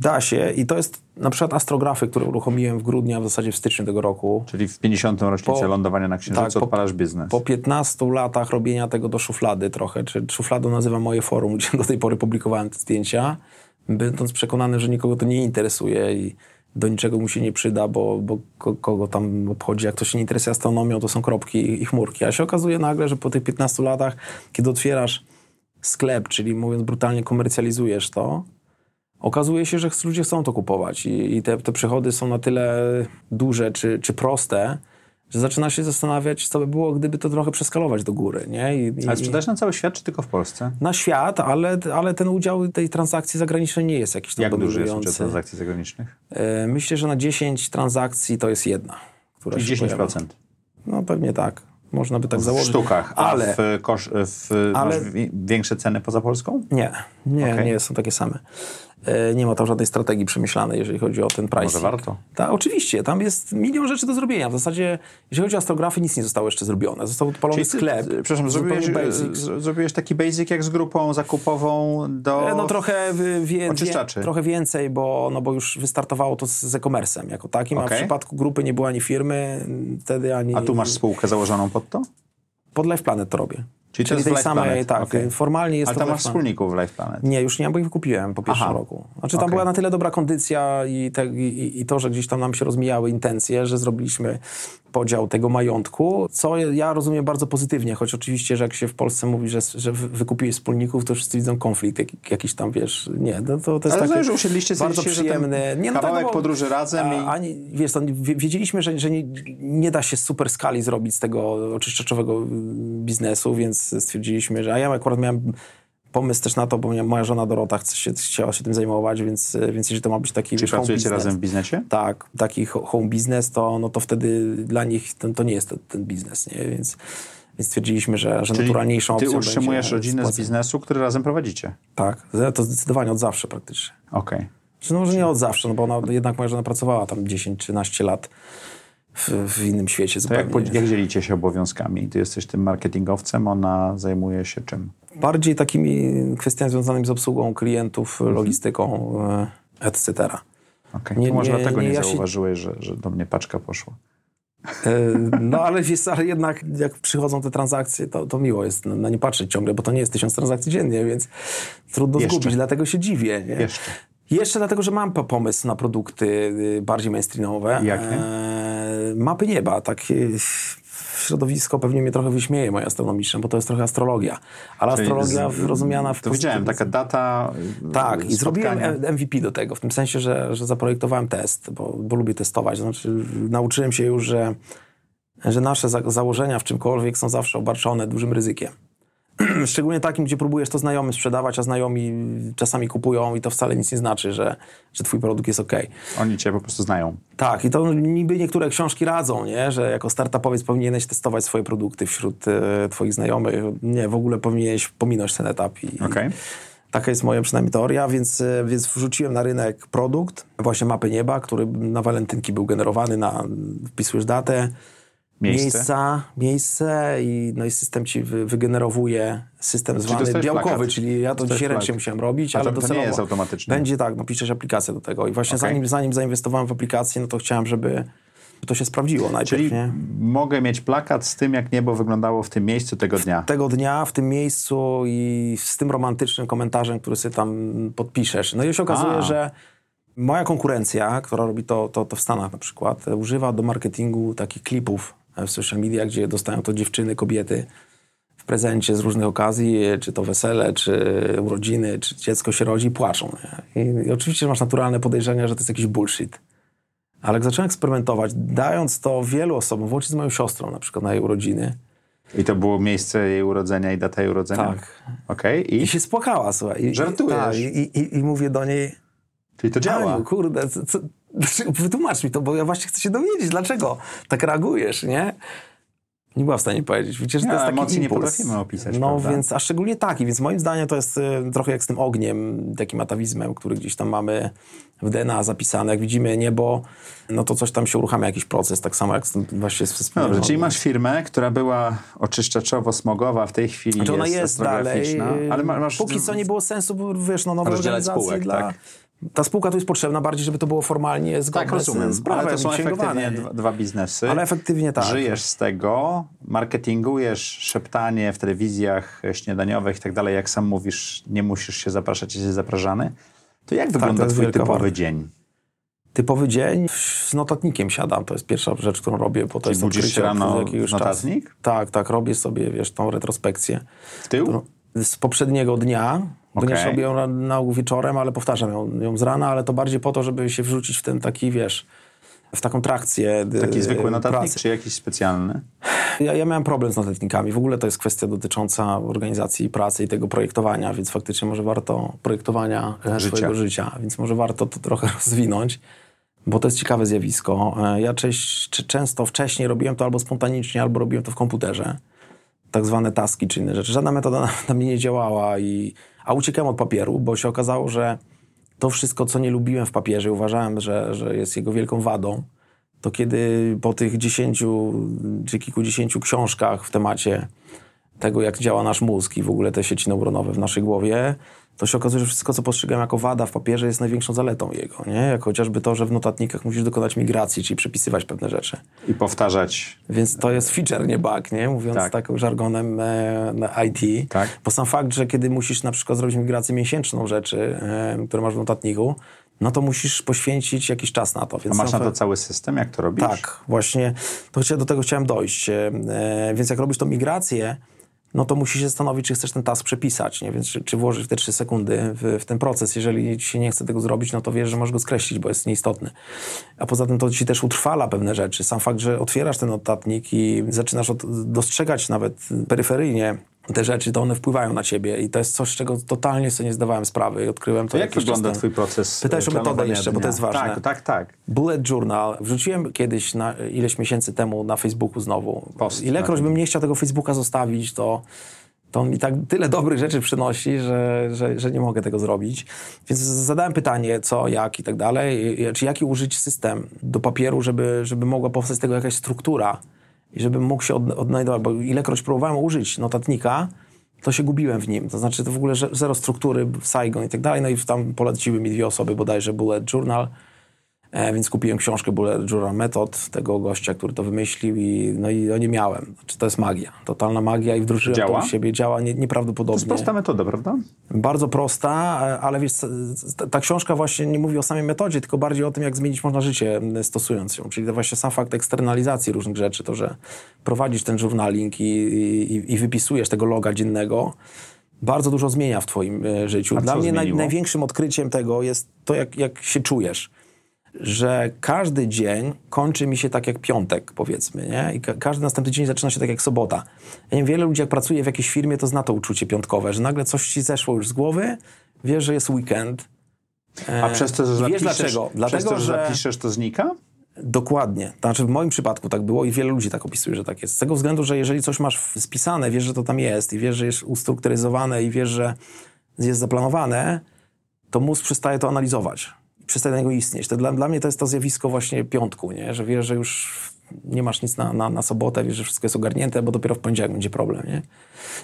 Da się i to jest na przykład astrografy, które uruchomiłem w grudniu, a w zasadzie w styczniu tego roku. Czyli w 50. rocznicę Po- lądowania na Księżycu tak, odpalasz biznes. Po 15 latach robienia tego do szuflady trochę, czy szufladą nazywam moje forum, [laughs] gdzie do tej pory publikowałem te zdjęcia, będąc przekonany, że nikogo to nie interesuje i do niczego mu się nie przyda, bo, bo ko- kogo tam obchodzi, jak ktoś się nie interesuje astronomią, to są kropki i chmurki. A się okazuje nagle, że po tych 15 latach, kiedy otwierasz sklep, czyli mówiąc brutalnie komercjalizujesz to, okazuje się, że ludzie chcą to kupować i, i te, te przychody są na tyle duże czy, czy proste, że zaczyna się zastanawiać, co by było, gdyby to trochę przeskalować do góry. Nie? I, Ale sprzedaż na cały świat, czy tylko w Polsce? Na świat, ale, ale ten udział tej transakcji zagranicznej nie jest jakiś tam Jak duży jest udział transakcji zagranicznych? E, Myślę, że na 10 transakcji to jest jedna. Która Czyli się 10%. pojawia. No pewnie tak. Można by tak W założyć. sztukach, a ale w, kosz, w Ale- masz wi- większe ceny poza Polską? nie, nie, Okej. nie są takie same. E, Nie ma tam żadnej strategii przemyślanej, jeżeli chodzi o ten pricing. Może warto? Tak, oczywiście. Tam jest milion rzeczy do zrobienia. W zasadzie, jeżeli chodzi o astrografy, nic nie zostało jeszcze zrobione. Został odpalony Czyli sklep. Ty, przepraszam, zrobiłeś, z- zrobiłeś taki basic jak z grupą zakupową do... E, No trochę, wie, wie, trochę więcej, bo, no bo już wystartowało to z, z e-commerce'em jako takim, a Okej. w przypadku grupy nie było ani firmy wtedy, ani... A tu masz spółkę założoną pod to? Pod Life Planet to robię. Czyli to Czyli jest tej samej, Planet, tak, okej. formalnie jest Ale to tam masz wspólników w Life Planet. Nie, już nie mam, bo ich wykupiłem po pierwszym Aha. roku. Znaczy tam Okej. była na tyle dobra kondycja i, te, i, i to, że gdzieś tam nam się rozmijały intencje, że zrobiliśmy podział tego majątku, co ja rozumiem bardzo pozytywnie, choć oczywiście, że jak się w Polsce mówi, że, że wy- wykupiłeś wspólników, to wszyscy widzą konflikt jak, jakiś tam, wiesz, nie, no to, to jest Ale takie usiedliście, bardzo przyjemny. Nie, no kawałek tak, podróży razem a, i- ani, wiesz, to, wie- wiedzieliśmy, że, że nie, nie da się super skali zrobić z tego oczyszczaczowego mm, biznesu, więc stwierdziliśmy, że a ja akurat miałem pomysł też na to, bo moja żona Dorota chce się, chciała się tym zajmować, więc, więc jeżeli to ma być taki Czy wiesz, pracujecie business, razem w biznesie? tak, taki ho- home business, to, no to wtedy dla nich to, to nie jest ten, ten biznes, nie? Więc, więc stwierdziliśmy, że, że Czyli naturalniejszą ty opcją utrzymujesz będzie rodzinę z biznesu, który razem prowadzicie. Tak, to zdecydowanie od zawsze praktycznie. Okej. Czy no może nie od zawsze, no bo ona, jednak moja żona pracowała tam 10-13 lat w, w innym świecie To jak, zupełnie. pod- jak dzielicie się obowiązkami? Ty jesteś tym marketingowcem, ona zajmuje się czym? Bardziej takimi kwestiami związanymi z obsługą klientów, logistyką, e, etc. Okej. Nie- To może nie- dlatego nie, nie, ja się- zauważyłeś, że, że do mnie paczka poszła. E, No ale wiesz, ale jednak jak przychodzą te transakcje, to, to miło jest na, na nie patrzeć ciągle, bo to nie jest tysiąc transakcji dziennie, więc trudno Jeszcze. zgubić, dlatego się dziwię. Nie? Jeszcze. Jeszcze dlatego, że mam po- pomysł na produkty y, bardziej mainstreamowe. Jakie? E, mapy nieba, takie środowisko pewnie mnie trochę wyśmieje moje astronomiczne, bo to jest trochę astrologia. Ale Czyli astrologia z- rozumiana w To widziałem, taka data. tak, y, i zrobiłem spotkania. MVP do tego, w tym sensie, że, że zaprojektowałem test, bo, bo lubię testować. Znaczy, nauczyłem się już, że, że nasze za założenia w czymkolwiek są zawsze obarczone dużym ryzykiem. [clears throat] Szczególnie takim, gdzie próbujesz to znajomym sprzedawać, a znajomi czasami kupują i to wcale nic nie znaczy, że, że twój produkt jest ok. Oni cię po prostu znają. Tak, i to niby niektóre książki radzą, nie? że jako startupowiec powinieneś testować swoje produkty wśród e, twoich znajomych. Nie, w ogóle powinieneś pominąć ten etap. I, Okej. Taka jest moja przynajmniej teoria, więc, e, więc wrzuciłem na rynek produkt, właśnie mapy nieba, który na walentynki był generowany, na, wpisujesz datę, Miejsce. miejsca, miejsce i, no i system ci wy, wygenerowuje system zwany dostajesz białkowy, plakat. czyli ja to dzisiaj ręcznie musiałem robić, A ale to- to nie jest automatyczne. Będzie tak, no piszesz aplikację do tego i właśnie Okej. zanim, zanim zainwestowałem w aplikację, no to chciałem, żeby to się sprawdziło najpierw, Czyli nie? mogę mieć plakat z tym, jak niebo wyglądało w tym miejscu tego dnia. tego dnia, w tym miejscu i z tym romantycznym komentarzem, który sobie tam podpiszesz. No i się okazuje, A. że moja konkurencja, która robi to, to, to w Stanach na przykład, używa do marketingu takich klipów w social media, gdzie dostają to dziewczyny, kobiety w prezencie z różnych okazji, czy to wesele, czy urodziny, czy dziecko się rodzi, płaczą. I, I oczywiście masz naturalne podejrzenia, że to jest jakiś bullshit. Ale jak zacząłem eksperymentować, dając to wielu osobom, włącznie z moją siostrą na przykład na jej urodziny, I to było miejsce jej urodzenia i data jej urodzenia? Tak. Okej, I i? się spłakała, słuchaj. I, Żartujesz? Tak, i, i, I mówię do niej, Czyli to działa. Kurde, co, dlaczego- wytłumacz mi to, bo ja właśnie chcę się dowiedzieć, dlaczego tak reagujesz, nie? Nie była w stanie powiedzieć. Widzisz, że Nie, to jest taki emocji nie impuls. potrafimy opisać, No prawda? więc, a szczególnie taki, więc moim zdaniem to jest e, trochę jak z tym ogniem, takim atawizmem, który gdzieś tam mamy w DNA zapisane. Jak widzimy niebo, no to coś tam się uruchamia, jakiś proces, tak samo jak z tym właśnie z No wspomnianym Dobrze, czyli masz firmę, która była oczyszczaczowo-smogowa, w tej chwili Znaczy ona jest, jest dalej. ale ma- masz... Póki co nie było sensu, wiesz, no nowe organizacje spółek, dla... tak? Ta spółka tu jest potrzebna bardziej, żeby to było formalnie zgodne Tak, rozumiem, z, prawem, ale to są efektywnie dwa, dwa biznesy. Ale efektywnie tak. Żyjesz z tego, marketingujesz, szeptanie w telewizjach śniadaniowych i tak dalej, jak sam mówisz, nie musisz się zapraszać, jesteś zapraszany. To jak wygląda Tak, jest twój wielka typowy wartość. dzień? Typowy dzień z notatnikiem siadam, to jest pierwsza rzecz, którą robię, bo to Czyli jest budzisz się rano jakiegoś notatnik? Czasu. Tak, tak, robię sobie, wiesz, tą retrospekcję W tył? z poprzedniego dnia, Ponieważ robię ją na, wieczorem, ale powtarzam ją, ją z rana, ale to bardziej po to, żeby się wrzucić w ten taki, wiesz, w taką trakcję y, Taki zwykły notatnik, pracy. czy jakiś specjalny? Ja, ja miałem problem z notatnikami. W ogóle to jest kwestia dotycząca organizacji pracy i tego projektowania, więc faktycznie może warto projektowania e, Życia. swojego życia, więc może warto to trochę [laughs] rozwinąć, bo to jest ciekawe zjawisko. E, Ja część, często wcześniej robiłem to albo spontanicznie, albo robiłem to w komputerze. Tak zwane taski czy inne rzeczy. Żadna metoda na, [laughs] na mnie nie działała, i, a uciekałem od papieru, bo się okazało, że to wszystko, co nie lubiłem w papierze, uważałem, że, że jest jego wielką wadą, to kiedy po tych dziesięciu czy kilkudziesięciu książkach w temacie tego, jak działa nasz mózg i w ogóle te sieci neuronowe w naszej głowie, to się okazuje, że wszystko, co postrzegam jako wada w papierze, jest największą zaletą jego. Nie? Jak chociażby to, że w notatnikach musisz dokonać migracji, czyli przepisywać pewne rzeczy. I powtarzać. Więc to jest feature, nie bug, nie? mówiąc Tak. takim żargonem e, na IT. Tak. Bo sam fakt, że kiedy musisz na przykład zrobić migrację miesięczną rzeczy, e, które masz w notatniku, no to musisz poświęcić jakiś czas na to. A Więc masz na to cały system? Jak to robisz? tak, właśnie to do tego chciałem dojść. E, więc jak robisz tą migrację, no to musisz się zastanowić, czy chcesz ten task przepisać, nie? Więc czy, czy włożyć te trzy sekundy w, w ten proces. Jeżeli ci się nie chce tego zrobić, no to wiesz, że możesz go skreślić, bo jest nieistotny. A poza tym to ci też utrwala pewne rzeczy. Sam fakt, że otwierasz ten notatnik i zaczynasz od, dostrzegać nawet peryferyjnie te rzeczy, to one wpływają na ciebie i to jest coś, czego totalnie sobie nie zdawałem sprawy i odkryłem to jak wygląda twój proces e, o metodę jeszcze, bo to dnia? jest ważne. Tak, tak, tak. Bullet Journal wrzuciłem kiedyś na, ileś miesięcy temu na Facebooku znowu. Post Ilekroć na bym nie chciał tego Facebooka zostawić, to, to on mi tak tyle dobrych rzeczy przynosi, że, że, że nie mogę tego zrobić. Więc zadałem pytanie, co, jak i tak dalej. Czy jaki użyć system do papieru, żeby, żeby mogła powstać z tego jakaś struktura i żebym mógł się od, odnajdować. Bo ilekroć próbowałem użyć notatnika, to się gubiłem w nim. To znaczy to w ogóle zero struktury, Saigon i tak dalej. No i tam poleciły mi dwie osoby bodajże Bullet Journal. E, więc kupiłem książkę Bullet Journal Method tego gościa, który to wymyślił i, no i nie miałem. Znaczy, to jest magia, totalna magia i wdrożyłem Działa? to w siebie. Działa nie, To nieprawdopodobnie. jest prosta metoda, prawda? Bardzo prosta, e, ale wiesz, ta- książka właśnie nie mówi o samej metodzie, tylko bardziej o tym, jak zmienić można życie stosując ją. Czyli to właśnie sam fakt eksternalizacji różnych rzeczy, to, że prowadzisz ten journaling i, i, i wypisujesz tego loga dziennego, bardzo dużo zmienia w twoim e, życiu. A Dla mnie naj, największym odkryciem tego jest to, jak, jak się czujesz. Że każdy dzień kończy mi się tak jak piątek, powiedzmy, nie? I ka- każdy następny dzień zaczyna się tak jak sobota. Ja wiem, wiele ludzi, jak pracuje w jakiejś firmie, to zna to uczucie piątkowe, że nagle coś ci zeszło już z głowy, wiesz, że jest weekend. A przez to, że i zapiszesz, wiesz dlaczego? Przez Dlatego, to, że że- zapiszesz, to znika? Dokładnie. Znaczy w moim przypadku tak było i wiele ludzi tak opisuje, że tak jest. Z tego względu, że jeżeli coś masz spisane, wiesz, że to tam jest i wiesz, że jest ustrukturyzowane i wiesz, że jest zaplanowane, to mózg przestaje to analizować. Przestaje na niego istnieć. To dla, dla mnie to jest to zjawisko właśnie piątku, nie? że wiesz, że już nie masz nic na, na, na sobotę, wiesz, że wszystko jest ogarnięte, bo dopiero w poniedziałek będzie problem. Nie?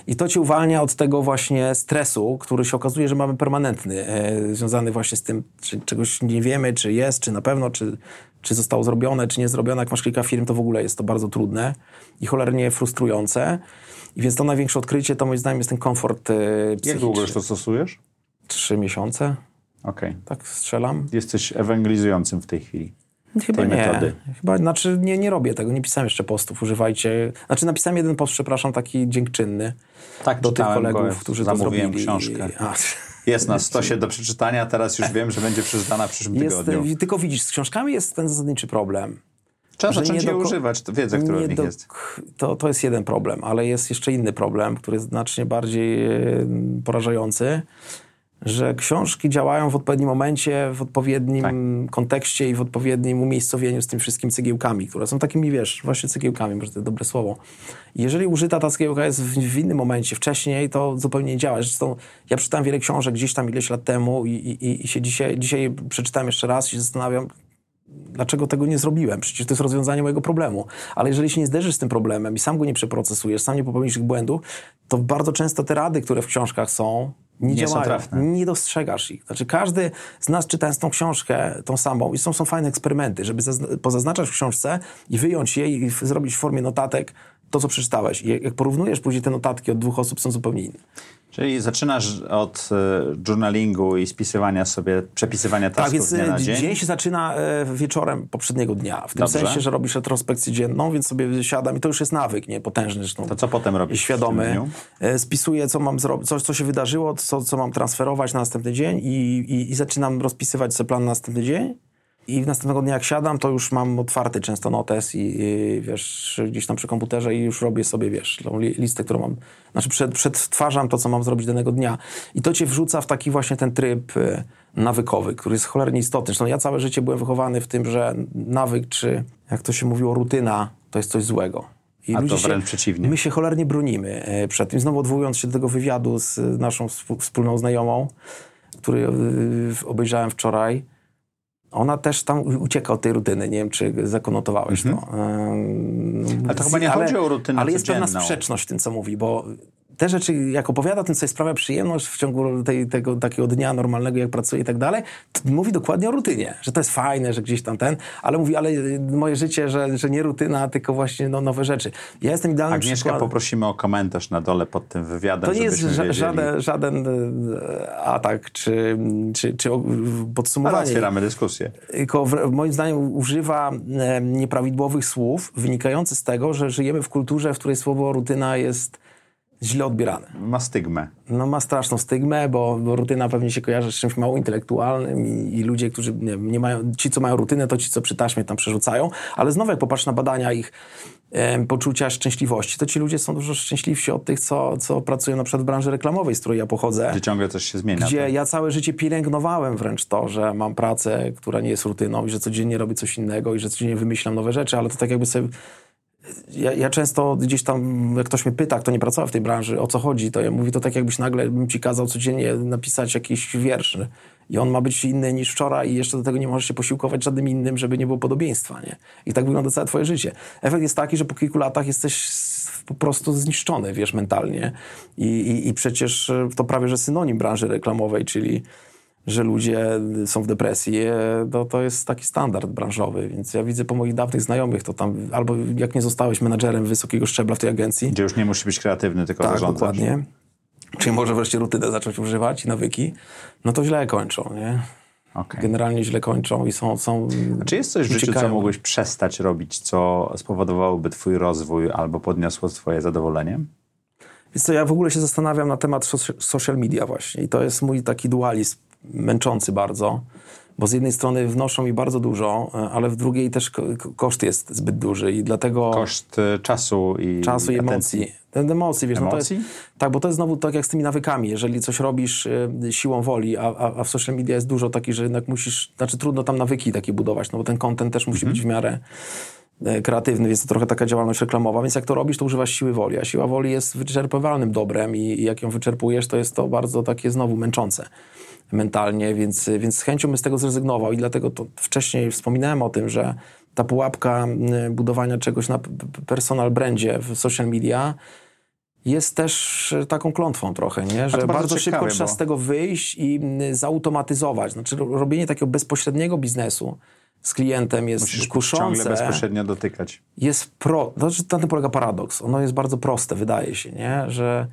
I to cię uwalnia od tego właśnie stresu, który się okazuje, że mamy permanentny, e, związany właśnie z tym, czy czegoś nie wiemy, czy jest, czy na pewno, czy, czy zostało zrobione, czy nie zrobione. Jak masz kilka firm, to w ogóle jest to bardzo trudne i cholernie frustrujące. I więc to największe odkrycie, to moim zdaniem jest ten komfort e, Jak psychiczny. długo już to stosujesz? Trzy miesiące, Okej. tak strzelam. Jesteś ewangelizującym w tej chwili. Chyba tej nie. metody. Chyba, znaczy nie, nie robię tego, nie pisałem jeszcze postów, używajcie. Znaczy napisałem jeden post, przepraszam, taki dziękczynny Tak, do tych kolegów, którzy to zrobili. książkę. A, [laughs] Jest na stosie [laughs] do przeczytania, teraz już wiem, że będzie przeczytana w przyszłym jest, tygodniu. tylko widzisz, z książkami jest ten zasadniczy problem. Trzeba zacząć nie je używać, to wiedzę, która w nich do- jest. To, to jest jeden problem, ale jest jeszcze inny problem, który jest znacznie bardziej e, porażający, że książki działają w odpowiednim momencie, w odpowiednim Tak. kontekście i w odpowiednim umiejscowieniu z tym wszystkim cegiełkami, które są takimi, wiesz, właśnie cegiełkami, może to dobre słowo. I jeżeli użyta ta cegiełka jest w, w innym momencie, wcześniej, to zupełnie nie działa. Zresztą ja przeczytałem wiele książek gdzieś tam ileś lat temu i, i, i się dzisiaj, dzisiaj przeczytałem jeszcze raz i się zastanawiam, dlaczego tego nie zrobiłem? Przecież to jest rozwiązanie mojego problemu. Ale jeżeli się nie zderzysz z tym problemem i sam go nie przeprocesujesz, sam nie popełnisz tych błędów, to bardzo często te rady, które w książkach są, nie, Nie działają. trafne. Nie dostrzegasz ich. Znaczy każdy z nas czytając tą książkę, tą samą, i są, są fajne eksperymenty, żeby zazn- pozaznaczać w książce i wyjąć je i zrobić w formie notatek to, co przeczytałeś. I jak porównujesz później te notatki od dwóch osób, są zupełnie inne. Czyli zaczynasz od y, journalingu i spisywania sobie, przepisywania tasków Tak, więc dnia na e, dzień. dzień się zaczyna e, wieczorem poprzedniego dnia. W tym Dobrze. sensie, że robisz retrospekcję dzienną, więc sobie siadam i to już jest nawyk, nie? Potężny zresztą. To co potem robisz Świadomy. E, Spisuję, co mam zrobić, coś, co się wydarzyło, co, co mam transferować na następny dzień i, i, i zaczynam rozpisywać sobie plan na następny dzień. I następnego dnia jak siadam, to już mam otwarty często notes i, i wiesz, gdzieś tam przy komputerze i już robię sobie, wiesz, tą li, listę, którą mam, znaczy przed, przetwarzam to, co mam zrobić danego dnia. I to cię wrzuca w taki właśnie ten tryb e, nawykowy, który jest cholernie istotny. Zresztą ja całe życie byłem wychowany w tym, że nawyk, czy jak to się mówiło, rutyna, to jest coś złego. I A to wręcz przeciwnie. My się cholernie bronimy e, przed tym. Znowu odwołując się do tego wywiadu z e, naszą wspólną znajomą, który e, obejrzałem wczoraj, ona też tam ucieka od tej rutyny. Nie wiem, czy zakonotowałeś to. Em, Mhm. Ale to chyba nie chodzi o rutynę Ale jest pewna sprzeczność w tym, co mówi, bo te rzeczy, jak opowiada, tym sobie sprawia przyjemność w ciągu tej, tego takiego dnia normalnego, jak pracuje i tak dalej, mówi dokładnie o rutynie, że to jest fajne, że gdzieś tam ten, ale mówi, ale moje życie, że, że nie rutyna, tylko właśnie no, nowe rzeczy. Ja jestem idealnym Agnieszka, przykładem. poprosimy o komentarz na dole pod tym wywiadem, To nie jest ża- żaden, żaden e, atak czy, czy, czy o- Ale podsumowanie. otwieramy dyskusję. Tylko w, moim zdaniem używa nieprawidłowych słów wynikających z tego, że żyjemy w kulturze, w której słowo rutyna jest źle odbierane. Ma stygmę. No ma straszną stygmę, bo, bo rutyna pewnie się kojarzy z czymś mało intelektualnym i, i ludzie, którzy nie, nie mają, ci co mają rutynę, to ci co przy taśmie tam przerzucają, ale znowu jak popatrz na badania ich em, poczucia szczęśliwości, to ci ludzie są dużo szczęśliwsi od tych, co, co pracują na przykład w branży reklamowej, z której ja pochodzę. Gdzie ciągle coś się zmienia. Gdzie ja całe życie pielęgnowałem wręcz to, że mam pracę, która nie jest rutyną i że codziennie robię coś innego i że codziennie wymyślam nowe rzeczy, ale to tak jakby sobie... Ja, ja często gdzieś tam, jak ktoś mnie pyta, kto nie pracował w tej branży, o co chodzi, to ja mówię to tak, jakbyś nagle bym ci kazał codziennie napisać jakiś wiersz i on ma być inny niż wczoraj i jeszcze do tego nie możesz się posiłkować żadnym innym, żeby nie było podobieństwa, nie? I tak wygląda całe twoje życie. Efekt jest taki, że po kilku latach jesteś po prostu zniszczony, wiesz, mentalnie i, i, i przecież to prawie, że synonim branży reklamowej, czyli że ludzie są w depresji, e, to, to jest taki standard branżowy, więc ja widzę po moich dawnych znajomych, to tam albo jak nie zostałeś menadżerem wysokiego szczebla w tej agencji, Gdzie już nie musisz być kreatywny, tylko tak, zarządzasz. dokładnie, czyli może wreszcie rutynę zacząć używać i nawyki, no to źle kończą, nie? Okej. Generalnie źle kończą i są... są Czy jest coś w życiu, co uciekają. mógłbyś przestać robić, co spowodowałoby twój rozwój albo podniosło twoje zadowolenie? Wiesz co, ja w ogóle się zastanawiam na temat soc- social media właśnie i to jest mój taki dualizm męczący bardzo, bo z jednej strony wnoszą mi bardzo dużo, e, ale w drugiej też ko- ko- koszt jest zbyt duży i dlatego... Koszt y, czasu i czasu i atencji. emocji. Ten emocji, wiesz, No to Emocji? jest, tak, bo to jest znowu tak jak z tymi nawykami. Jeżeli coś robisz y, siłą woli, a, a, w social media jest dużo takich, że jednak musisz, znaczy trudno tam nawyki takie budować, no bo ten content też musi być w miarę e, kreatywny, więc to trochę taka działalność reklamowa, więc jak to robisz, to używasz siły woli, a siła woli jest wyczerpywalnym dobrem i, i jak ją wyczerpujesz, to jest to bardzo takie znowu męczące mentalnie, więc, więc z chęcią bym z tego zrezygnował i dlatego to wcześniej wspominałem o tym, że ta pułapka y, budowania czegoś na personal brandzie w social media jest też y, taką klątwą trochę, nie? że bardzo bardzo, szybko ciekawe, trzeba bo- z tego wyjść i y, zautomatyzować. Znaczy ro- robienie takiego bezpośredniego biznesu z klientem jest Musisz kuszące ciągle bezpośrednio dotykać. jest pro... Znaczy, na tym polega paradoks. Ono jest bardzo proste, wydaje się, nie? Że...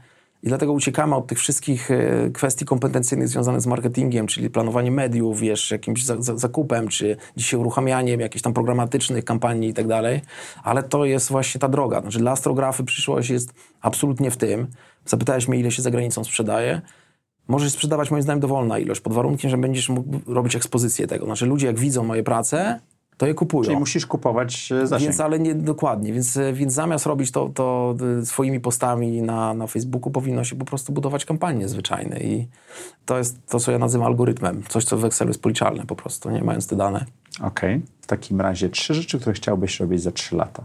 I dlatego uciekamy od tych wszystkich e, kwestii kompetencyjnych związanych z marketingiem, czyli planowanie mediów, wiesz, jakimś za, za, zakupem, czy dzisiaj uruchamianiem jakichś tam programatycznych kampanii i tak dalej. Ale to jest właśnie ta droga. Znaczy dla astrografy przyszłość jest absolutnie w tym. Zapytałeś mnie, ile się za granicą sprzedaje. Możesz sprzedawać moim zdaniem dowolna ilość, pod warunkiem, że będziesz mógł robić ekspozycję tego. Znaczy ludzie jak widzą moje prace, to je kupują. Czyli musisz kupować e, zasięg. Więc, ale nie dokładnie, więc, e, więc zamiast robić to, to e, swoimi postami na, na Facebooku, powinno się po prostu budować kampanie zwyczajne i to jest to, co ja nazywam algorytmem. Coś, co w Excelu jest policzalne po prostu, nie mając te dane. Okej. W takim razie trzy rzeczy, które chciałbyś robić za trzy lata.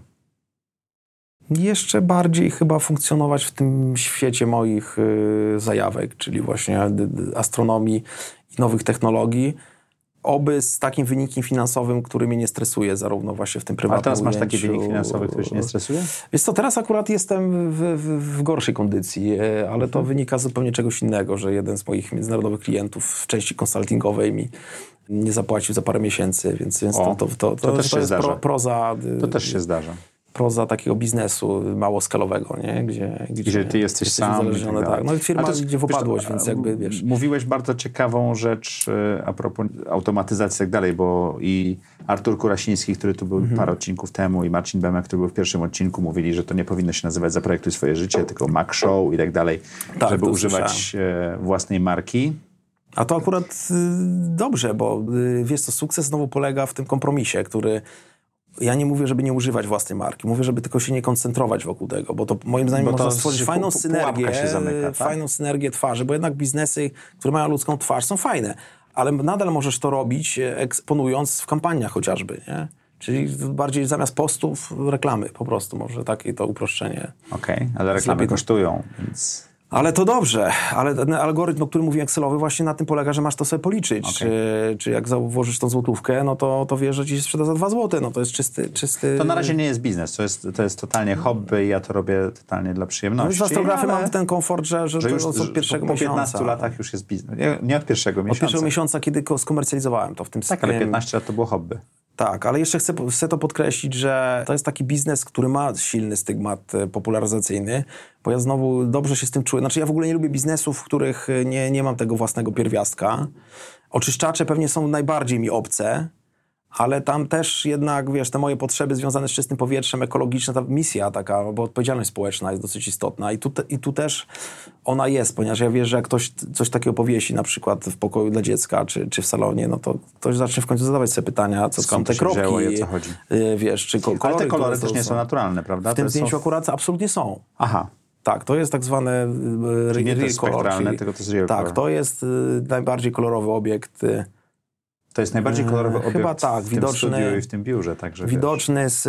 Jeszcze bardziej chyba funkcjonować w tym świecie moich zajawek, czyli właśnie astronomii i nowych technologii. Oby z takim wynikiem finansowym, który mnie nie stresuje, zarówno właśnie w tym A prywatnym teraz masz taki ujęciu. wynik finansowy, który cię nie stresuje? Wiesz co, teraz akurat jestem w, w, w gorszej kondycji, e, ale to wynika z zupełnie czegoś innego, że jeden z moich międzynarodowych klientów w części konsultingowej mi nie zapłacił za parę miesięcy, więc, więc O, to, to, to, to też się jest zdarza. pro, proza. y, To też się zdarza. Proza takiego biznesu mało skalowego, nie? Gdzie, gdzie ty jesteś sam. Uzależniony, tak. No i firma jest, idzie w upadłość, więc jakby wiesz. Mówiłeś bardzo ciekawą rzecz e, a propos automatyzacji i tak dalej, bo i Artur Kurasiński, który tu był mhm. parę odcinków temu i Marcin Bemek, który był w pierwszym odcinku, mówili, że to nie powinno się nazywać Zaprojektuj swoje życie, tylko Mac Show i tak dalej, tak, żeby używać słyszałem. własnej marki. A to akurat y, dobrze, bo y, wiesz co, sukces znowu polega w tym kompromisie, który ja nie mówię, żeby nie używać własnej marki. Mówię, żeby tylko się nie koncentrować wokół tego, bo to moim zdaniem bo można stworzyć fajną synergię, zamyka, tak? fajną synergię twarzy, bo jednak biznesy, które mają ludzką twarz są fajne, ale nadal możesz to robić e, eksponując w kampaniach chociażby, nie? Czyli bardziej zamiast postów reklamy po prostu, może takie to uproszczenie. Okej, okay, ale reklamy kosztują, więc... Ale to dobrze, ale ten algorytm, o którym mówiłem, Excelowy, właśnie na tym polega, że masz to sobie policzyć. Okay. Czy, czy jak założysz tą złotówkę, no to, to wiesz, że ci się sprzeda za dwa złote. No to jest czysty, czysty... To na razie nie jest biznes, to jest, to jest totalnie hobby i ja to robię totalnie dla przyjemności. No z fotografii ale... mam ten komfort, że, że, że już, to od pierwszego po miesiąca. Po 15 latach już jest biznes. Nie, nie od pierwszego miesiąca. Od pierwszego miesiąca, kiedy skomercjalizowałem to w tym Tak, ale 15 lat to było hobby. Tak, ale jeszcze chcę, chcę to podkreślić, że to jest taki biznes, który ma silny stygmat e, popularyzacyjny, bo ja znowu dobrze się z tym czuję. Znaczy ja w ogóle nie lubię biznesów, w których e, nie, nie mam tego własnego pierwiastka. Oczyszczacze pewnie są najbardziej mi obce, ale tam też jednak, wiesz, te moje potrzeby związane z czystym powietrzem, ekologiczna ta misja taka, bo odpowiedzialność społeczna jest dosyć istotna i tu, te, i tu też ona jest, ponieważ ja wierzę, że jak ktoś coś takiego powiesi na przykład w pokoju dla dziecka czy, czy w salonie, no to ktoś zacznie w końcu zadawać sobie pytania, co Skąd są te kropki, wzięło, co chodzi. Y, wiesz, czy kolory. Ale te kolory też nie są naturalne, prawda? W tym zdjęciu są... akurat absolutnie są. Aha. Tak, to jest tak zwane to jest kolor, czyli, tylko to jest real Tak, to jest y, najbardziej kolorowy obiekt y, to jest najbardziej kolorowy eee, obiekt Chyba tak, w widoczny, tym i w tym biurze. Także widoczny z,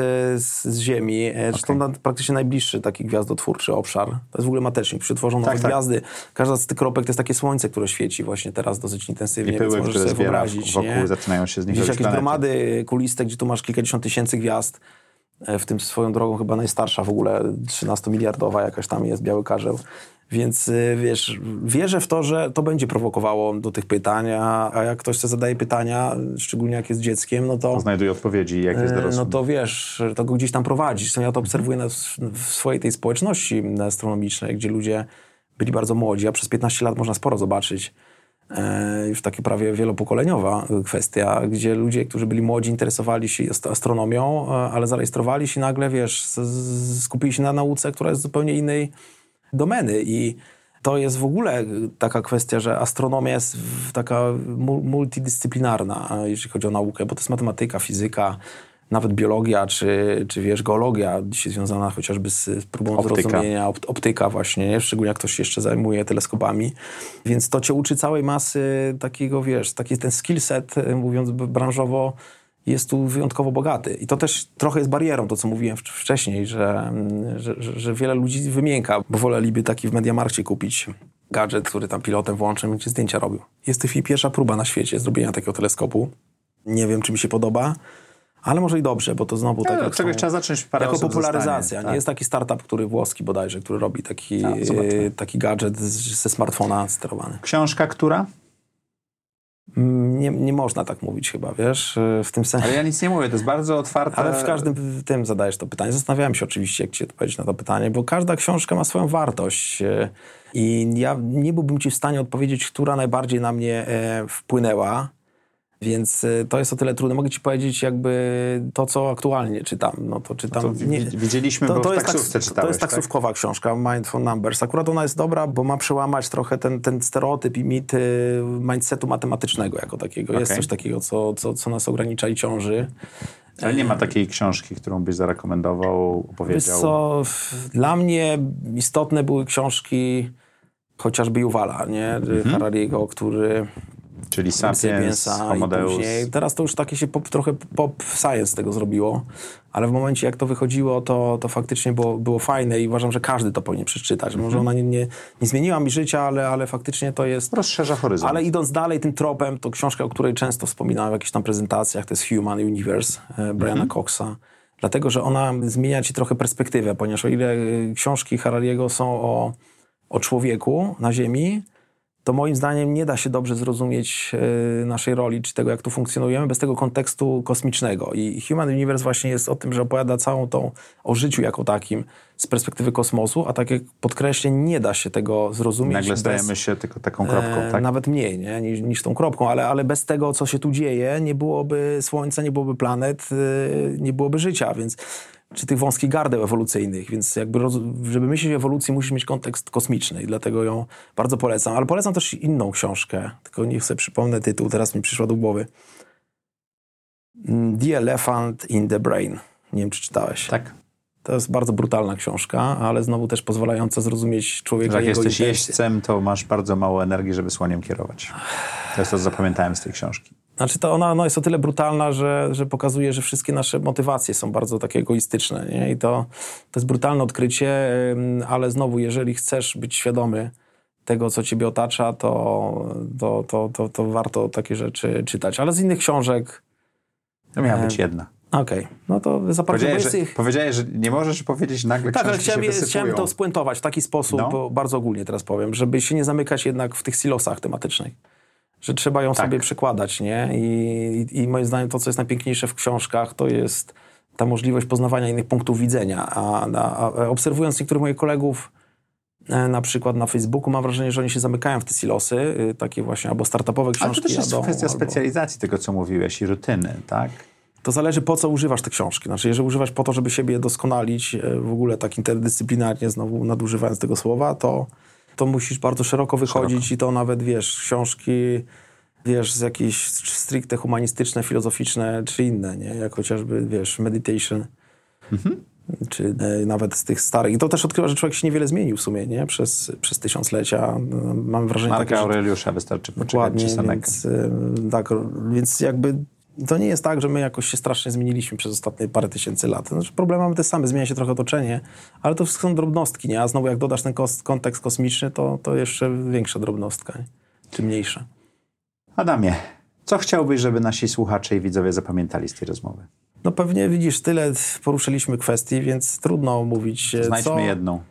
z, z Ziemi. E, zresztą okay. praktycznie najbliższy taki gwiazdotwórczy obszar. To jest w ogóle matecznik. Przytworzono tak, tak. gwiazdy. Każda z tych kropek to jest takie słońce, które świeci właśnie teraz dosyć intensywnie. I pyły, które sobie wyobrazić, wokół nie? zaczynają się z nich Gdzieś jakieś gromady kuliste, gdzie tu masz kilkadziesiąt tysięcy gwiazd. E, w tym swoją drogą chyba najstarsza w ogóle, 13-miliardowa jakaś tam jest Biały Karzeł. Więc y, wiesz, wierzę w to, że to będzie prowokowało do tych pytań, a, jak ktoś sobie zadaje pytania, szczególnie jak jest dzieckiem, no to... Znajduje odpowiedzi, jak jest y, dorosłym. No to wiesz, to go gdzieś tam prowadzi. Ja to obserwuję na, w swojej tej społeczności astronomicznej, gdzie ludzie byli bardzo młodzi, a przez 15 lat można sporo zobaczyć. E, już takie prawie wielopokoleniowa kwestia, gdzie ludzie, którzy byli młodzi, interesowali się astronomią, e, ale zarejestrowali się nagle, wiesz, skupili się na nauce, która jest zupełnie innej domeny i to jest w ogóle taka kwestia, że astronomia jest taka multidyscyplinarna, jeśli chodzi o naukę, bo to jest matematyka, fizyka, nawet biologia, czy, czy wiesz, geologia, dzisiaj związana chociażby z, próbą optyka. zrozumienia, optyka właśnie, nie? szczególnie jak ktoś jeszcze zajmuje teleskopami. Więc to cię uczy całej masy takiego, wiesz, taki ten skill set, mówiąc branżowo, jest tu wyjątkowo bogaty. I to też trochę jest barierą, to co mówiłem wcześniej, że, że, że wiele ludzi wymięka, bo woleliby taki w Mediamarkcie kupić gadżet, który tam pilotem włączy i ci zdjęcia robił. Jest w tej chwili pierwsza próba na świecie zrobienia takiego teleskopu. Nie wiem, czy mi się podoba, ale może i dobrze, bo to znowu tak jak są, trzeba zacząć parę Jako popularyzacja. Zostanie, tak. Jest taki startup, który włoski bodajże, który robi taki, taki gadżet ze smartfona sterowany. Książka która? Nie, nie można tak mówić chyba, wiesz, w tym sensie. Ale ja nic nie mówię, to jest bardzo otwarte. Ale w każdym tym zadajesz to pytanie. Zastanawiałem się oczywiście, jak ci odpowiedzieć na to pytanie, bo każda książka ma swoją wartość i ja nie byłbym ci w stanie odpowiedzieć, która najbardziej na mnie e, wpłynęła. Więc y, to jest o tyle trudne. Mogę ci powiedzieć jakby to, co aktualnie czytam. No to czytam... No to nie, widzieliśmy, to, bo to w taksówce jest, czytałeś, To jest tak? taksówkowa tak? książka, Mindful Numbers. Akurat ona jest dobra, bo ma przełamać trochę ten, ten stereotyp i mit mindsetu matematycznego jako takiego. Okay. Jest coś takiego, co, co, co nas ogranicza i ciąży. Ale nie ma takiej książki, którą byś zarekomendował, opowiedział? Wiesz co, dla mnie istotne były książki chociażby Juwala, nie? Mhm. Harariego, który Czyli Sapiens, Homo Deus. Później. Teraz to już takie się pop, trochę pop science tego zrobiło, ale w momencie jak to wychodziło, to, to faktycznie było, było fajne i uważam, że każdy to powinien przeczytać. Może mhm. ona nie, nie, nie, zmieniła mi życia, ale, ale faktycznie to jest... Rozszerza horyzont. Ale idąc dalej tym tropem, to książka, o której często wspominałem w jakichś tam prezentacjach, to jest Human Universe e, Briana mhm. Coxa. Dlatego, że ona zmienia ci trochę perspektywę, ponieważ o ile książki Harariego są o, o człowieku na Ziemi, to moim zdaniem nie da się dobrze zrozumieć e, naszej roli, czy tego, jak tu funkcjonujemy, bez tego kontekstu kosmicznego. I Human Universe właśnie jest o tym, że opowiada całą tą, o życiu jako takim z perspektywy kosmosu, a tak jak podkreślę, nie da się tego zrozumieć. Nagle stajemy bez, się tylko taką kropką, e, tak? Nawet mniej nie? Niż, niż tą kropką, ale, ale bez tego, co się tu dzieje, nie byłoby Słońca, nie byłoby planet, e, nie byłoby życia, więc czy tych wąskich gardeł ewolucyjnych, więc jakby, żeby myśleć o ewolucji, musisz mieć kontekst kosmiczny i dlatego ją bardzo polecam. Ale polecam też inną książkę, tylko niech sobie przypomnę tytuł, teraz mi przyszła do głowy. Mm, the Elephant in the Brain. Nie wiem, czy czytałeś. Tak. To jest bardzo brutalna książka, ale znowu też pozwalająca zrozumieć człowieka. Jak jesteś intencje. jeźdźcem, to masz bardzo mało energii, żeby słoniem kierować. To jest to, co zapamiętałem z tej książki. Znaczy to ona, ona jest o tyle brutalna, że, że pokazuje, że wszystkie nasze motywacje są bardzo takie egoistyczne. Nie? I to, to jest brutalne odkrycie, ale znowu, jeżeli chcesz być świadomy tego, co ciebie otacza, to, to, to, to, to warto takie rzeczy czytać. Ale z innych książek... To miała być jedna. Okej, okay. no to zapraszam. Powiedziałeś, że, powiedziałeś, że nie możesz powiedzieć nagle Tak, ale chciałem, chciałem to spuentować w taki sposób, no. bardzo ogólnie teraz powiem, żeby się nie zamykać jednak w tych silosach tematycznych że trzeba ją tak. sobie przekładać, nie? I, I, moim zdaniem to, co jest najpiękniejsze w książkach, to jest ta możliwość poznawania innych punktów widzenia. A, a, a obserwując niektórych moich kolegów, e, na przykład na Facebooku, mam wrażenie, że oni się zamykają w te silosy, y, takie właśnie albo startupowe książki. Ale to też jest jadą, kwestia albo... specjalizacji tego, co mówiłeś i rutyny, tak? To zależy po co używasz te książki. Znaczy, jeżeli używasz po to, żeby siebie doskonalić, e, w ogóle tak interdyscyplinarnie, znowu nadużywając tego słowa, to to musisz bardzo szeroko wychodzić szeroko. i to nawet, wiesz, książki, wiesz, z jakieś stricte humanistyczne, filozoficzne, czy inne, nie? Jak chociażby, wiesz, meditation. Mhm. Czy e, nawet z tych starych. I to też odkrywa, że człowiek się niewiele zmienił w sumie, nie? Przez, przez tysiąclecia. Mam wrażenie Marka takie, Aureliusza wystarczy poczekać Dokładnie, więc, e, tak, więc jakby to nie jest tak, że my jakoś się strasznie zmieniliśmy przez ostatnie parę tysięcy lat. Znaczy, problemy mamy te same, zmienia się trochę otoczenie, ale to są drobnostki, nie? A znowu jak dodasz ten kontekst kosmiczny, to, to jeszcze większa drobnostka, nie? czy mniejsza. Adamie, co chciałbyś, żeby nasi słuchacze i widzowie zapamiętali z tej rozmowy? No pewnie widzisz, tyle poruszyliśmy kwestii, więc trudno mówić. E, Znajdźmy co... jedną.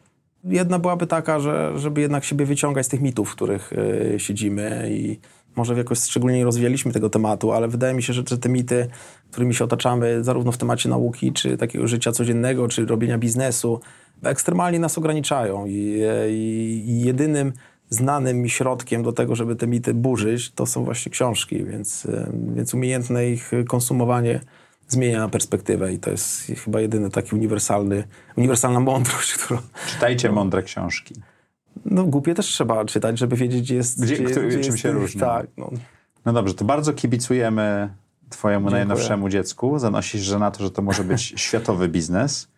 Jedna byłaby taka, że, żeby jednak siebie wyciągać z tych mitów, w których y, siedzimy i może jakoś szczególnie nie rozwijaliśmy tego tematu, ale wydaje mi się, że te mity, którymi się otaczamy, zarówno w temacie nauki, czy takiego życia codziennego, czy robienia biznesu, ekstremalnie nas ograniczają i, i, i jedynym znanym mi środkiem do tego, żeby te mity burzyć, to są właśnie książki, więc, więc umiejętne ich konsumowanie zmienia perspektywę i to jest chyba jedyny taki uniwersalny, uniwersalna mądrość, którą... Czytajcie mądre książki. No głupie też trzeba czytać, żeby wiedzieć, gdzie jest... Gdzie, gdzie, gdzie czym się różni. Tak, no. no dobrze, to bardzo kibicujemy twojemu Dziękuję. najnowszemu dziecku. Zanosisz że na to, że to może być [laughs] światowy biznes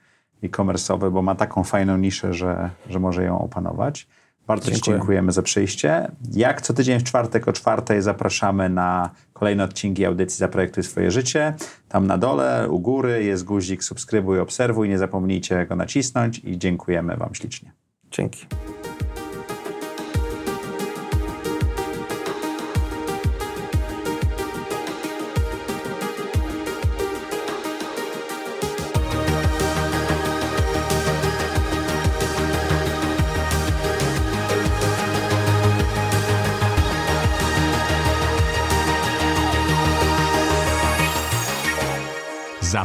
e-commerce'owy, bo ma taką fajną niszę, że, że może ją opanować. Bardzo Dziękuję. Ci dziękujemy za przyjście. Jak co tydzień w czwartek o czwartej zapraszamy na kolejne odcinki audycji Zaprojektuj swoje życie. Tam na dole, u góry jest guzik subskrybuj, obserwuj. Nie zapomnijcie go nacisnąć i dziękujemy Wam ślicznie. Dzięki.